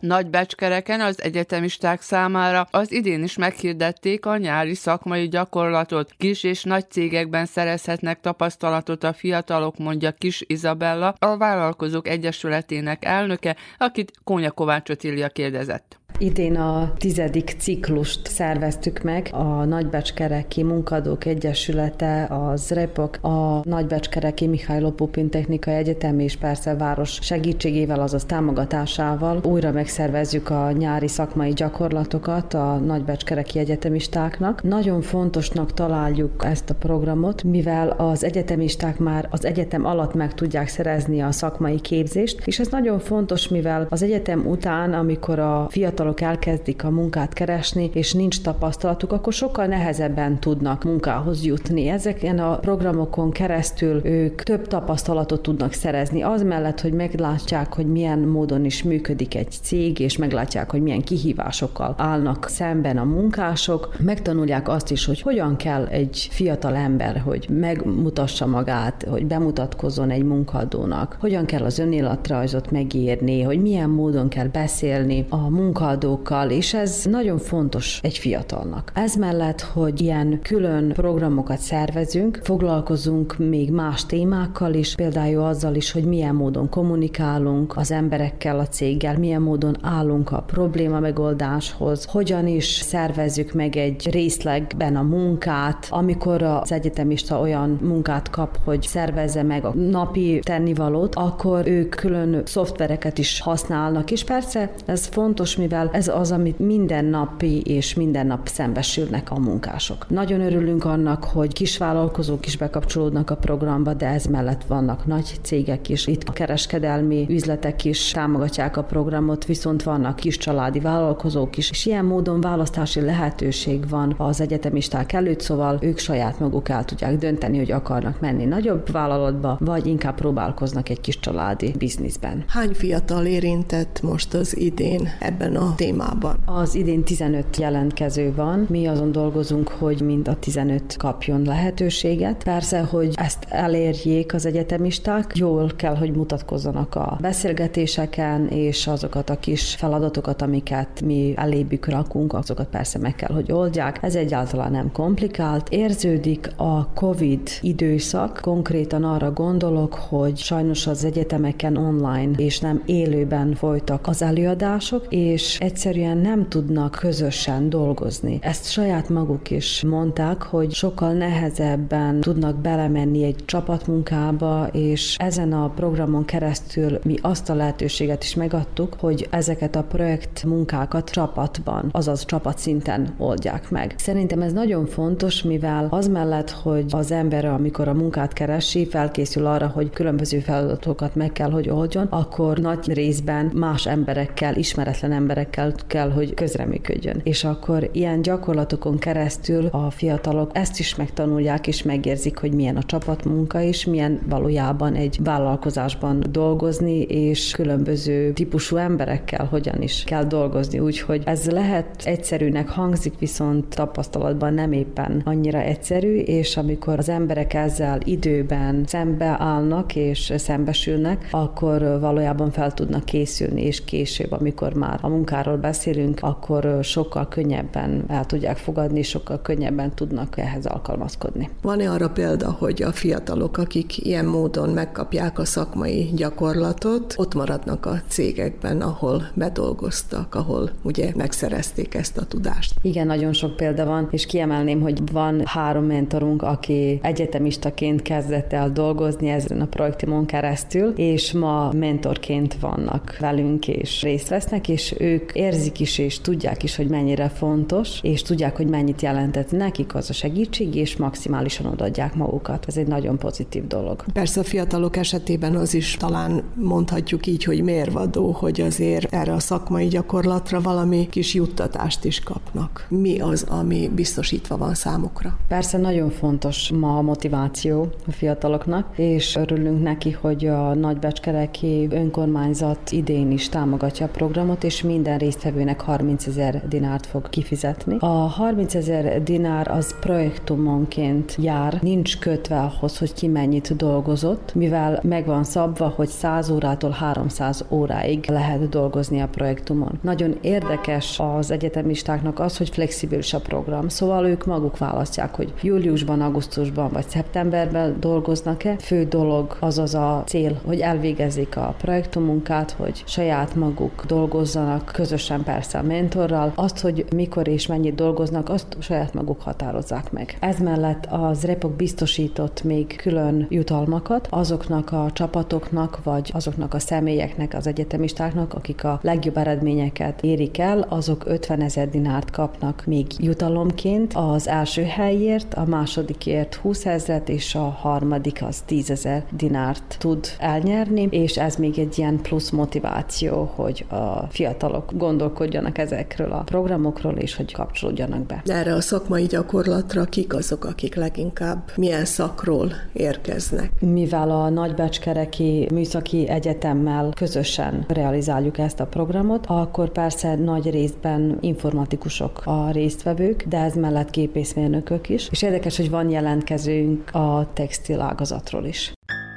Nagy becskereken az egyetemisták számára az idén is meghirdették a nyári szakmai gyakorlatot. Kis és nagy cégekben szerezhetnek tapasztalatot a fiatalok, mondja Kis Izabella, a Vállalkozók Egyesületének elnöke, akit Kónya Kovács Otília kérdezett.
Idén a tizedik ciklust szerveztük meg, a Nagybecskereki Munkadók Egyesülete, az REPOK, a Nagybecskereki Mihály Lopupin Technikai Egyetem és persze város segítségével, azaz támogatásával újra megszervezzük a nyári szakmai gyakorlatokat a Nagybecskereki egyetemistáknak. Nagyon fontosnak találjuk ezt a programot, mivel az egyetemisták már az egyetem alatt meg tudják szerezni a szakmai képzést, és ez nagyon fontos, mivel az egyetem után, amikor a fiatal fiatalok elkezdik a munkát keresni, és nincs tapasztalatuk, akkor sokkal nehezebben tudnak munkához jutni. Ezeken a programokon keresztül ők több tapasztalatot tudnak szerezni, az mellett, hogy meglátják, hogy milyen módon is működik egy cég, és meglátják, hogy milyen kihívásokkal állnak szemben a munkások, megtanulják azt is, hogy hogyan kell egy fiatal ember, hogy megmutassa magát, hogy bemutatkozzon egy munkadónak, hogyan kell az önéletrajzot megírni, hogy milyen módon kell beszélni a munkadónak, előadókkal, és ez nagyon fontos egy fiatalnak. Ez mellett, hogy ilyen külön programokat szervezünk, foglalkozunk még más témákkal is, például azzal is, hogy milyen módon kommunikálunk az emberekkel, a céggel, milyen módon állunk a probléma megoldáshoz, hogyan is szervezzük meg egy részlegben a munkát, amikor az egyetemista olyan munkát kap, hogy szervezze meg a napi tennivalót, akkor ők külön szoftvereket is használnak, és persze ez fontos, mivel ez az, amit minden napi és minden nap szembesülnek a munkások. Nagyon örülünk annak, hogy kisvállalkozók is bekapcsolódnak a programba, de ez mellett vannak nagy cégek is. Itt a kereskedelmi üzletek is támogatják a programot, viszont vannak kis családi vállalkozók is, és ilyen módon választási lehetőség van az egyetemisták előtt, szóval ők saját maguk el tudják dönteni, hogy akarnak menni nagyobb vállalatba, vagy inkább próbálkoznak egy kis családi bizniszben.
Hány fiatal érintett most az idén ebben a témában?
Az idén 15 jelentkező van. Mi azon dolgozunk, hogy mind a 15 kapjon lehetőséget. Persze, hogy ezt elérjék az egyetemisták, jól kell, hogy mutatkozzanak a beszélgetéseken, és azokat a kis feladatokat, amiket mi elébük rakunk, azokat persze meg kell, hogy oldják. Ez egyáltalán nem komplikált. Érződik a COVID időszak, konkrétan arra gondolok, hogy sajnos az egyetemeken online és nem élőben folytak az előadások, és egyszerűen nem tudnak közösen dolgozni. Ezt saját maguk is mondták, hogy sokkal nehezebben tudnak belemenni egy csapatmunkába, és ezen a programon keresztül mi azt a lehetőséget is megadtuk, hogy ezeket a projekt munkákat csapatban, azaz csapatszinten oldják meg. Szerintem ez nagyon fontos, mivel az mellett, hogy az ember, amikor a munkát keresi, felkészül arra, hogy különböző feladatokat meg kell, hogy oldjon, akkor nagy részben más emberekkel, ismeretlen emberekkel kell, kell, hogy közreműködjön. És akkor ilyen gyakorlatokon keresztül a fiatalok ezt is megtanulják, és megérzik, hogy milyen a csapatmunka, és milyen valójában egy vállalkozásban dolgozni, és különböző típusú emberekkel hogyan is kell dolgozni. Úgyhogy ez lehet egyszerűnek hangzik, viszont tapasztalatban nem éppen annyira egyszerű, és amikor az emberek ezzel időben szembeállnak és szembesülnek, akkor valójában fel tudnak készülni, és később, amikor már a munká munkáról beszélünk, akkor sokkal könnyebben el tudják fogadni, sokkal könnyebben tudnak ehhez alkalmazkodni.
Van-e arra példa, hogy a fiatalok, akik ilyen módon megkapják a szakmai gyakorlatot, ott maradnak a cégekben, ahol bedolgoztak, ahol ugye megszerezték ezt a tudást?
Igen, nagyon sok példa van, és kiemelném, hogy van három mentorunk, aki egyetemistaként kezdett el dolgozni ezen a projektimon keresztül, és ma mentorként vannak velünk, és részt vesznek, és ők érzik is, és tudják is, hogy mennyire fontos, és tudják, hogy mennyit jelentett nekik az a segítség, és maximálisan odaadják magukat. Ez egy nagyon pozitív dolog.
Persze a fiatalok esetében az is talán mondhatjuk így, hogy mérvadó, hogy azért erre a szakmai gyakorlatra valami kis juttatást is kapnak. Mi az, ami biztosítva van számukra?
Persze nagyon fontos ma a motiváció a fiataloknak, és örülünk neki, hogy a Nagybecskereki önkormányzat idén is támogatja a programot, és minden résztvevőnek 30 ezer dinárt fog kifizetni. A 30 ezer dinár az projektumonként jár, nincs kötve ahhoz, hogy ki mennyit dolgozott, mivel meg van szabva, hogy 100 órától 300 óráig lehet dolgozni a projektumon. Nagyon érdekes az egyetemistáknak az, hogy flexibilis a program, szóval ők maguk választják, hogy júliusban, augusztusban vagy szeptemberben dolgoznak-e. Fő dolog az az a cél, hogy elvégezzék a projektumunkát, hogy saját maguk dolgozzanak, közösen persze a mentorral. Azt, hogy mikor és mennyit dolgoznak, azt saját maguk határozzák meg. Ez mellett az Repok biztosított még külön jutalmakat azoknak a csapatoknak, vagy azoknak a személyeknek, az egyetemistáknak, akik a legjobb eredményeket érik el, azok 50 ezer dinárt kapnak még jutalomként az első helyért, a másodikért 20 ezeret, és a harmadik az 10 ezer dinárt tud elnyerni, és ez még egy ilyen plusz motiváció, hogy a fiatalok gondolkodjanak ezekről a programokról, és hogy kapcsolódjanak be.
Erre a szakmai gyakorlatra kik azok, akik leginkább milyen szakról érkeznek?
Mivel a Nagybecskereki Műszaki Egyetemmel közösen realizáljuk ezt a programot, akkor persze nagy részben informatikusok a résztvevők, de ez mellett gépészmérnökök is. És érdekes, hogy van jelentkezőnk a textil ágazatról is.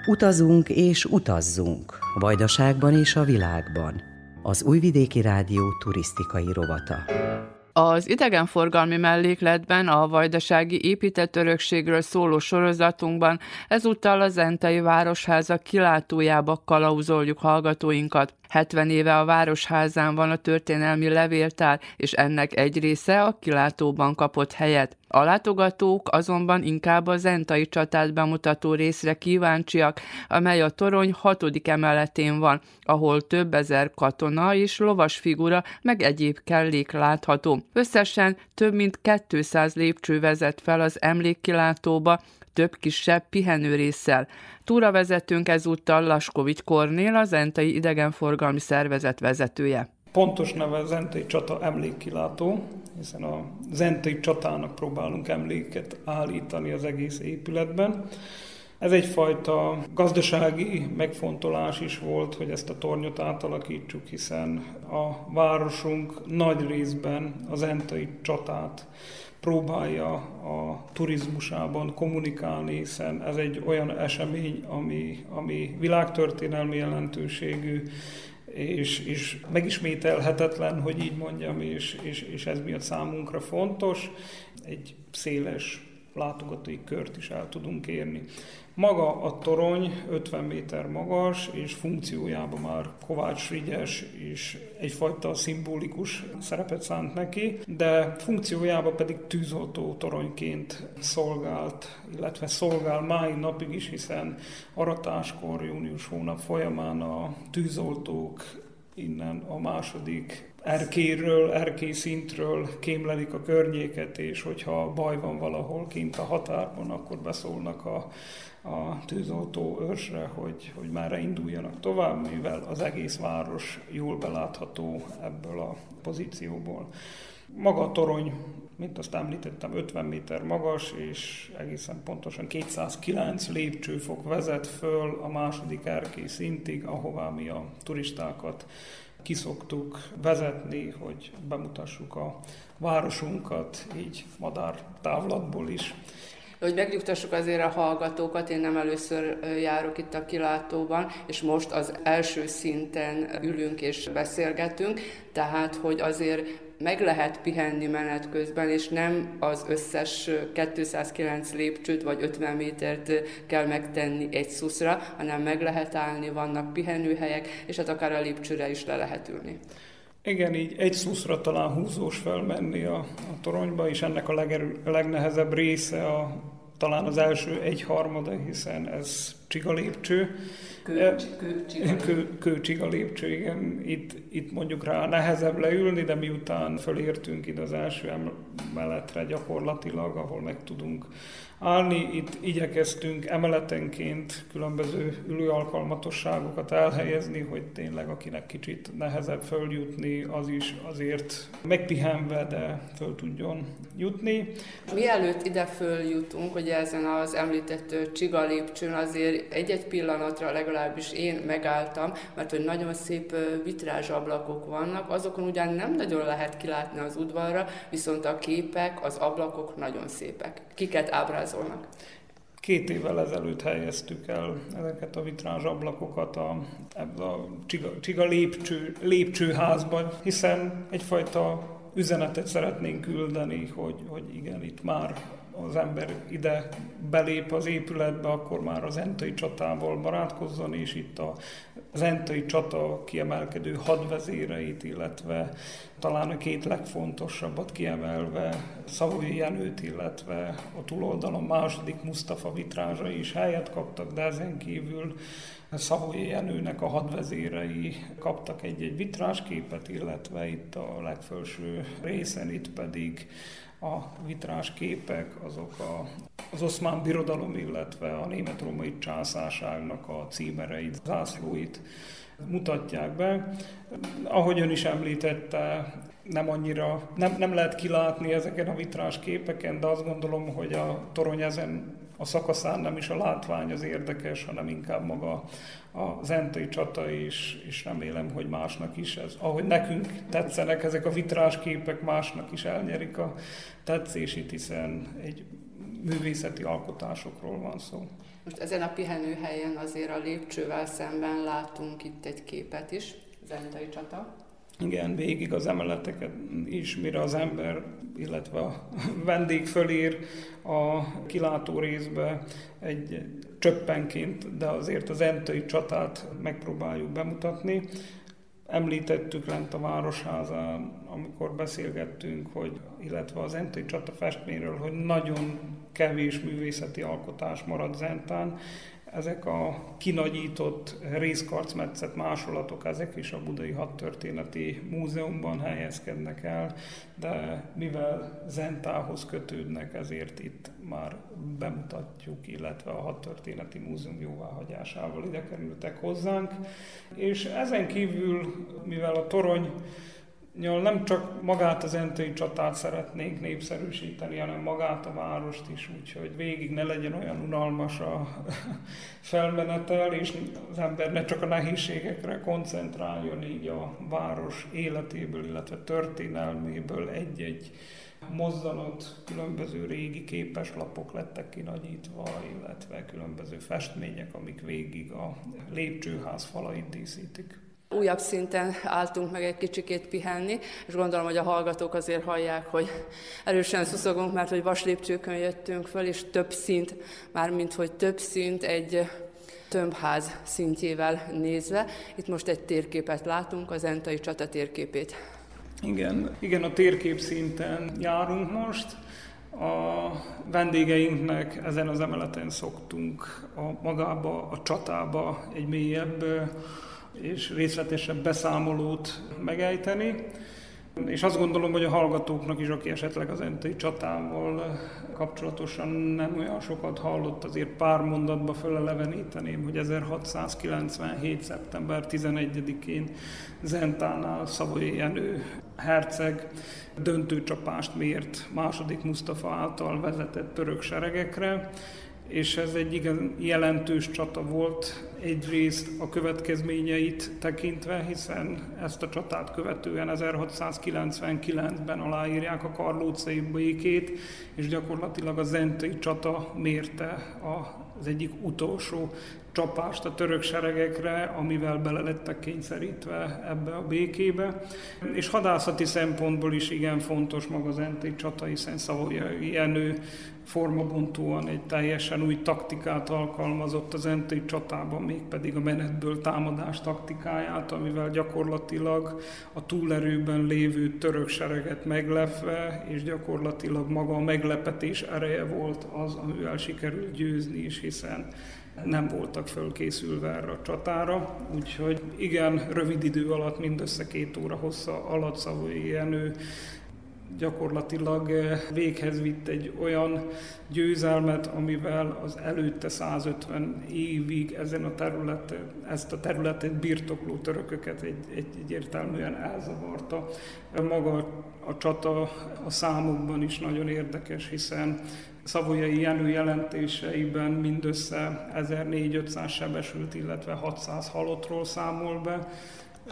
Utazunk és utazzunk. Vajdaságban és a világban. Az Újvidéki Rádió turisztikai rovata.
Az idegenforgalmi mellékletben a vajdasági épített örökségről szóló sorozatunkban ezúttal az Zentei Városháza kilátójába kalauzoljuk hallgatóinkat. 70 éve a Városházán van a történelmi levéltár, és ennek egy része a kilátóban kapott helyet. A látogatók azonban inkább a zentai csatát bemutató részre kíváncsiak, amely a torony hatodik emeletén van, ahol több ezer katona és lovas figura, meg egyéb kellék látható. Összesen több mint 200 lépcső vezet fel az emlékkilátóba, több kisebb pihenőrészsel. Túravezetőnk ezúttal Laskovics Kornél, az Entai Idegenforgalmi Szervezet vezetője.
Pontos neve Zentai Csata emlékkilátó, hiszen a Zentai Csatának próbálunk emléket állítani az egész épületben. Ez egyfajta gazdasági megfontolás is volt, hogy ezt a tornyot átalakítsuk, hiszen a városunk nagy részben az Entai csatát próbálja a turizmusában kommunikálni, hiszen ez egy olyan esemény, ami, ami világtörténelmi jelentőségű, és, és megismételhetetlen, hogy így mondjam, és, és, és ez miatt számunkra fontos. Egy széles látogatói kört is el tudunk érni. Maga a torony 50 méter magas, és funkciójában már Kovács Frigyes is egyfajta szimbolikus szerepet szánt neki, de funkciójában pedig tűzoltó toronyként szolgált, illetve szolgál máj napig is, hiszen aratáskor, június hónap folyamán a tűzoltók innen a második erkéről, erkély szintről kémlelik a környéket, és hogyha baj van valahol kint a határban, akkor beszólnak a, a tűzoltó őrsre, hogy, hogy már induljanak tovább, mivel az egész város jól belátható ebből a pozícióból. Maga a torony, mint azt említettem, 50 méter magas, és egészen pontosan 209 lépcsőfok vezet föl a második erkély szintig, ahová mi a turistákat kiszoktuk vezetni, hogy bemutassuk a városunkat, így madár távlatból is.
Hogy megnyugtassuk azért a hallgatókat, én nem először járok itt a kilátóban, és most az első szinten ülünk és beszélgetünk, tehát hogy azért meg lehet pihenni menet közben, és nem az összes 209 lépcsőt vagy 50 métert kell megtenni egy szuszra, hanem meg lehet állni, vannak pihenőhelyek, és hát akár a lépcsőre is le lehet ülni.
Igen, így egy szuszra talán húzós felmenni a, a toronyba, és ennek a legerő, legnehezebb része a, talán az első egy harmada, hiszen ez csiga lépcső. Kő, kő, kő, kő csiga lépcső, igen. Itt, itt mondjuk rá nehezebb leülni, de miután fölértünk ide az első emeletre gyakorlatilag, ahol meg tudunk állni. Itt igyekeztünk emeletenként különböző ülőalkalmatosságokat elhelyezni, hogy tényleg akinek kicsit nehezebb följutni, az is azért megpihenve, de föl tudjon jutni.
Mielőtt ide följutunk, hogy ezen az említett csiga lépcsőn azért egy-egy pillanatra legalábbis én megálltam, mert hogy nagyon szép vitrázsablakok vannak, azokon ugyan nem nagyon lehet kilátni az udvarra, viszont a képek, az ablakok nagyon szépek. Kiket ábrázolnak?
Két évvel ezelőtt helyeztük el ezeket a vitrázs ablakokat a, a csiga, csiga lépcső, lépcsőházban, hiszen egyfajta üzenetet szeretnénk küldeni, hogy, hogy igen, itt már az ember ide belép az épületbe, akkor már az entai csatával barátkozzon, és itt a, az entai csata kiemelkedő hadvezéreit, illetve talán a két legfontosabbat kiemelve Szavói Jenőt, illetve a túloldalon második Mustafa vitrázsai is helyet kaptak, de ezen kívül Szavói Jenőnek a hadvezérei kaptak egy-egy vitrásképet, illetve itt a legfelső részen itt pedig a vitrás képek, azok a, az oszmán birodalom, illetve a német-római császárságnak a címereit, zászlóit mutatják be. Ahogy ön is említette, nem annyira, nem, nem lehet kilátni ezeken a vitrás képeken, de azt gondolom, hogy a torony ezen a szakaszán nem is a látvány az érdekes, hanem inkább maga a zentai csata, és, és remélem, hogy másnak is ez. Ahogy nekünk tetszenek ezek a vitrás képek, másnak is elnyerik a tetszését, hiszen egy művészeti alkotásokról van szó.
Most ezen a pihenőhelyen azért a lépcsővel szemben látunk itt egy képet is, zentai csata.
Igen, végig az emeleteket is, mire az ember, illetve a vendég fölír a kilátó részbe egy csöppenként, de azért az entai csatát megpróbáljuk bemutatni. Említettük lent a Városházán, amikor beszélgettünk, hogy, illetve az entai csata festményről, hogy nagyon kevés művészeti alkotás marad Zentán, ezek a kinagyított részkarcmetszet másolatok, ezek is a Budai Hadtörténeti Múzeumban helyezkednek el, de mivel Zentához kötődnek, ezért itt már bemutatjuk, illetve a Hadtörténeti Múzeum jóváhagyásával ide kerültek hozzánk. És ezen kívül, mivel a torony nem csak magát az entői csatát szeretnénk népszerűsíteni, hanem magát a várost is, úgyhogy végig ne legyen olyan unalmas a felmenetel, és az ember ne csak a nehézségekre koncentráljon így a város életéből, illetve történelméből egy-egy mozzanat, különböző régi képeslapok lettek kinagyítva, illetve különböző festmények, amik végig a lépcsőház falait díszítik.
Újabb szinten álltunk meg egy kicsikét pihenni, és gondolom, hogy a hallgatók azért hallják, hogy erősen szuszogunk, mert hogy vaslépcsőkön jöttünk föl, és több szint, mármint hogy több szint egy tömbház szintjével nézve. Itt most egy térképet látunk, az Entai csata térképét.
Igen, igen, a térkép szinten járunk most. A vendégeinknek ezen az emeleten szoktunk a magába, a csatába egy mélyebb és részletesebb beszámolót megejteni. És azt gondolom, hogy a hallgatóknak is, aki esetleg az entei csatával kapcsolatosan nem olyan sokat hallott, azért pár mondatba föleleveníteném, hogy 1697. szeptember 11-én Zentánál Szavoly Jenő herceg döntőcsapást mért második Mustafa által vezetett török seregekre, és ez egy igen jelentős csata volt egyrészt a következményeit tekintve, hiszen ezt a csatát követően 1699-ben aláírják a Karlócai békét, és gyakorlatilag a Zentai csata mérte az egyik utolsó csapást a török seregekre, amivel bele lettek kényszerítve ebbe a békébe. És hadászati szempontból is igen fontos maga az Zentai csata, hiszen Szavolyai Jenő formabontóan egy teljesen új taktikát alkalmazott az Entei csatában, mégpedig a menetből támadás taktikáját, amivel gyakorlatilag a túlerőben lévő török sereget meglepve, és gyakorlatilag maga a meglepetés ereje volt az, amivel sikerült győzni is, hiszen nem voltak fölkészülve erre a csatára, úgyhogy igen, rövid idő alatt, mindössze két óra hossza alatt Szavoyi Jenő gyakorlatilag eh, véghez vitt egy olyan győzelmet, amivel az előtte 150 évig ezen a területen, ezt a területet birtokló törököket egy, egy, egyértelműen elzavarta. Maga a csata a számokban is nagyon érdekes, hiszen Szavolyai Jenő jelentéseiben mindössze 1400 sebesült, illetve 600 halottról számol be,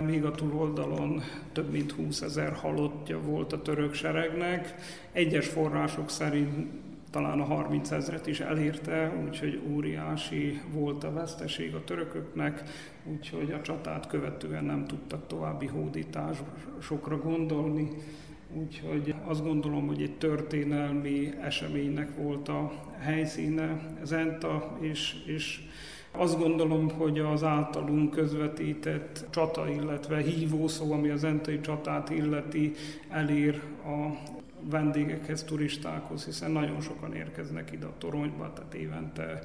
még a túloldalon több mint 20 ezer halottja volt a török seregnek. Egyes források szerint talán a 30 ezret is elérte, úgyhogy óriási volt a veszteség a törököknek, úgyhogy a csatát követően nem tudtak további hódításokra gondolni. Úgyhogy azt gondolom, hogy egy történelmi eseménynek volt a helyszíne Zenta, és, és azt gondolom, hogy az általunk közvetített csata, illetve hívószó, ami az entai csatát illeti, elér a vendégekhez, turistákhoz, hiszen nagyon sokan érkeznek ide a toronyba, tehát évente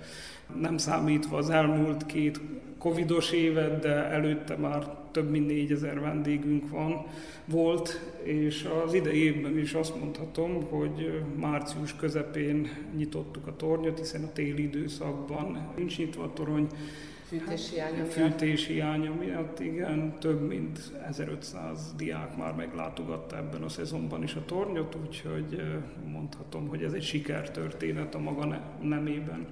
nem számítva az elmúlt két covidos évet, de előtte már több mint négyezer vendégünk van, volt, és az idei évben is azt mondhatom, hogy március közepén nyitottuk a tornyot, hiszen a téli időszakban nincs nyitva a torony,
Fűtés hiánya miatt.
Fűtés hiánya miatt, igen. Több mint 1500 diák már meglátogatta ebben a szezonban is a tornyot, úgyhogy mondhatom, hogy ez egy sikertörténet a maga nemében.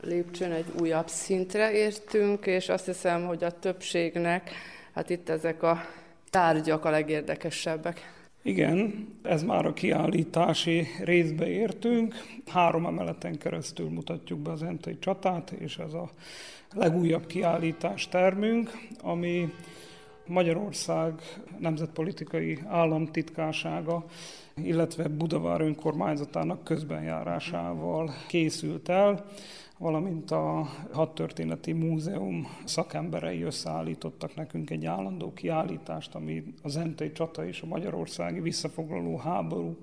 Lépcsőn egy újabb szintre értünk, és azt hiszem, hogy a többségnek, hát itt ezek a tárgyak a legérdekesebbek.
Igen, ez már a kiállítási részbe értünk. Három emeleten keresztül mutatjuk be az Entei csatát, és ez a legújabb kiállítás termünk, ami Magyarország nemzetpolitikai államtitkársága, illetve Budavár önkormányzatának közbenjárásával készült el, valamint a Hadtörténeti Múzeum szakemberei összeállítottak nekünk egy állandó kiállítást, ami a Zentei csata és a magyarországi visszafoglaló háború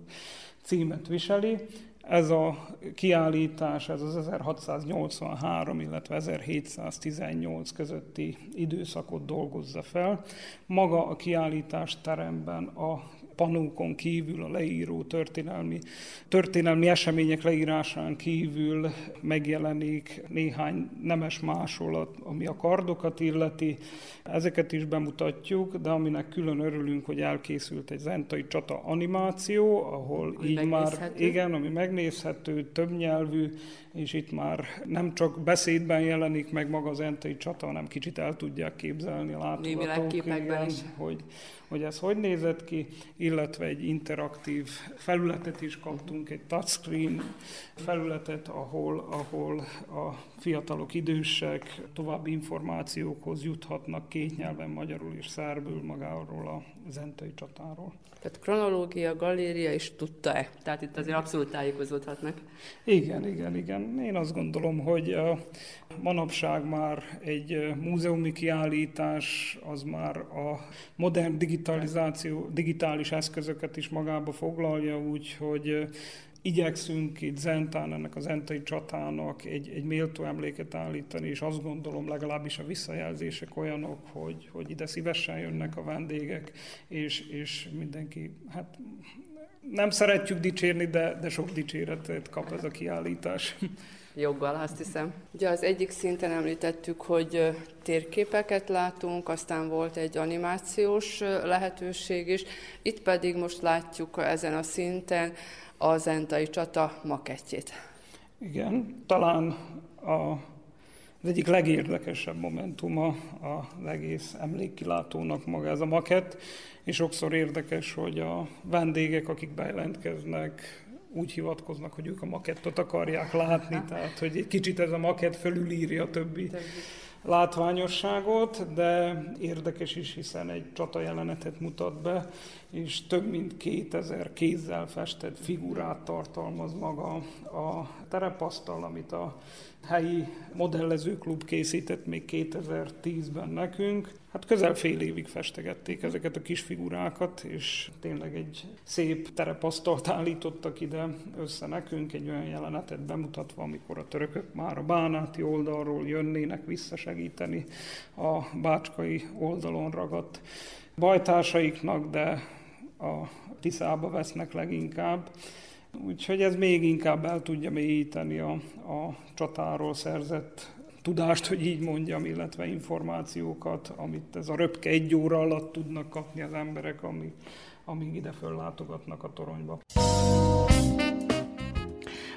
címet viseli, ez a kiállítás, ez az 1683, illetve 1718 közötti időszakot dolgozza fel. Maga a kiállítás teremben a panókon kívül, a leíró történelmi, történelmi események leírásán kívül megjelenik néhány nemes másolat, ami a kardokat illeti. Ezeket is bemutatjuk, de aminek külön örülünk, hogy elkészült egy zentai csata animáció, ahol
ami
így már, igen, ami megnézhető, többnyelvű, és itt már nem csak beszédben jelenik meg maga az zentai csata, hanem kicsit el tudják képzelni a látogatók, igen, is. hogy hogy ez hogy nézett ki, illetve egy interaktív felületet is kaptunk, egy touchscreen felületet, ahol, ahol a fiatalok, idősek további információkhoz juthatnak két nyelven, magyarul és szerbül magáról a zentai csatáról.
Tehát kronológia, galéria is tudta-e? Tehát itt azért abszolút tájékozódhatnak.
Igen, igen, igen. Én azt gondolom, hogy manapság már egy múzeumi kiállítás az már a modern digitalizáció, digitális eszközöket is magába foglalja, úgyhogy igyekszünk itt Zentán, ennek az Zentai csatának egy, egy méltó emléket állítani, és azt gondolom legalábbis a visszajelzések olyanok, hogy, hogy ide szívesen jönnek a vendégek, és, és mindenki, hát nem szeretjük dicsérni, de, de sok dicséretet kap ez a kiállítás.
Joggal, azt hiszem. Ugye az egyik szinten említettük, hogy térképeket látunk, aztán volt egy animációs lehetőség is, itt pedig most látjuk ezen a szinten a zentai csata makettjét.
Igen, talán a az egyik legérdekesebb momentuma az egész emlékkilátónak maga ez a maket, és sokszor érdekes, hogy a vendégek, akik bejelentkeznek, úgy hivatkoznak, hogy ők a makettot akarják látni, tehát hogy egy kicsit ez a makett fölülírja a többi látványosságot, de érdekes is, hiszen egy csata jelenetet mutat be, és több mint 2000 kézzel festett figurát tartalmaz maga a terepasztal, amit a helyi modellezőklub készített még 2010-ben nekünk. Hát közel fél évig festegették ezeket a kis figurákat, és tényleg egy szép terepasztalt állítottak ide össze nekünk, egy olyan jelenetet bemutatva, amikor a törökök már a bánáti oldalról jönnének visszasegíteni a bácskai oldalon ragadt bajtársaiknak, de a Tiszába vesznek leginkább. Úgyhogy ez még inkább el tudja mélyíteni a, a csatáról szerzett tudást, hogy így mondjam, illetve információkat, amit ez a röpke egy óra alatt tudnak kapni az emberek, amíg, amíg ide föllátogatnak a toronyba.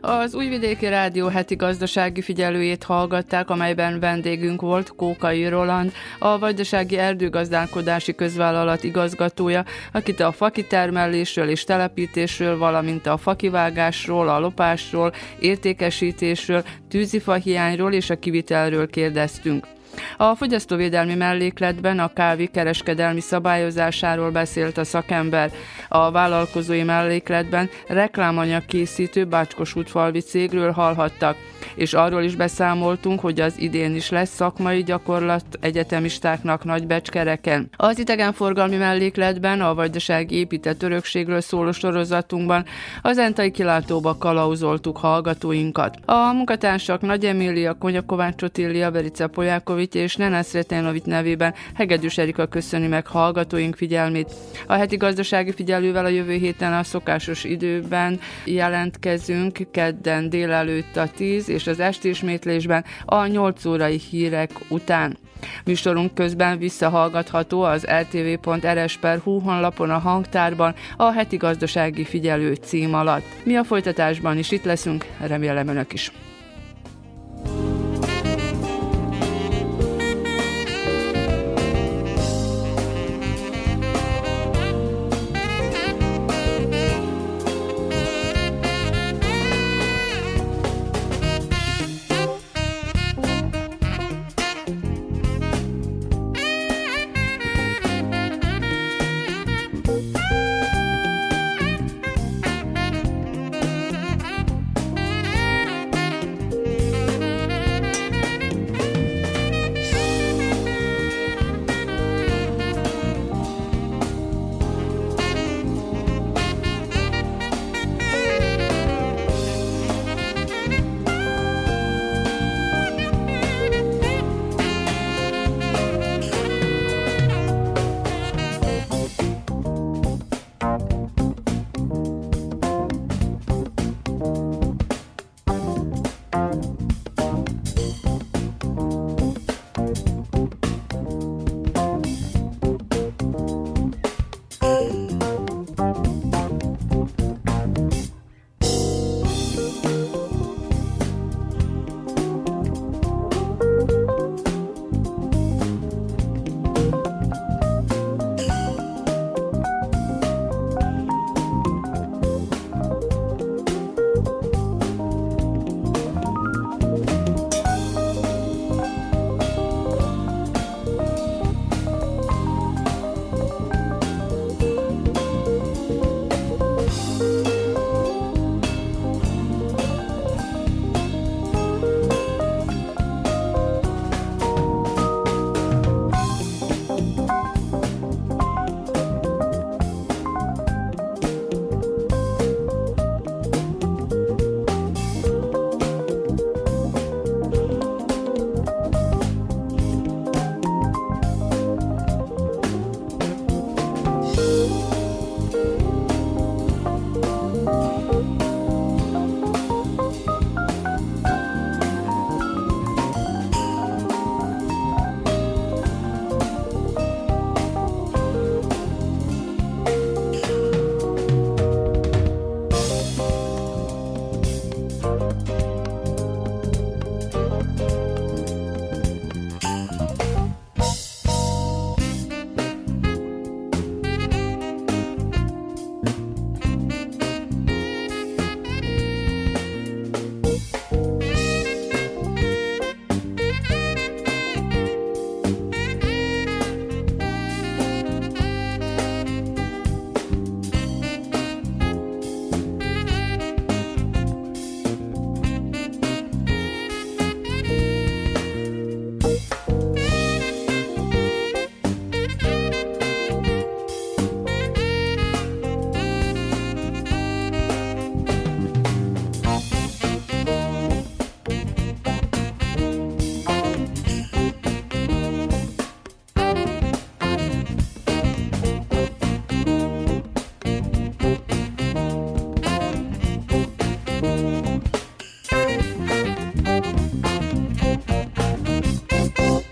Az Újvidéki Rádió heti gazdasági figyelőjét hallgatták, amelyben vendégünk volt Kókai Roland, a Vajdasági Erdőgazdálkodási Közvállalat igazgatója, akit a fakitermelésről és telepítésről, valamint a fakivágásról, a lopásról, értékesítésről, tűzifa hiányról és a kivitelről kérdeztünk. A fogyasztóvédelmi mellékletben a kávé kereskedelmi szabályozásáról beszélt a szakember. A vállalkozói mellékletben reklámanyag készítő Bácskos útfalvi cégről hallhattak, és arról is beszámoltunk, hogy az idén is lesz szakmai gyakorlat egyetemistáknak Nagybecskereken. Az idegenforgalmi mellékletben a vajdasági épített örökségről szóló sorozatunkban az Entai kilátóba kalauzoltuk hallgatóinkat. A munkatársak Nagy Emília, Konyakovács Otília, Verice Polyákovics Ivanovics és Nena Sretenovic nevében Hegedűs Erika köszöni meg hallgatóink figyelmét. A heti gazdasági figyelővel a jövő héten a szokásos időben jelentkezünk, kedden délelőtt a 10 és az esti ismétlésben a 8 órai hírek után. Műsorunk közben visszahallgatható az ltv.rs.hu honlapon a hangtárban a heti gazdasági figyelő cím alatt. Mi a folytatásban is itt leszünk, remélem önök is.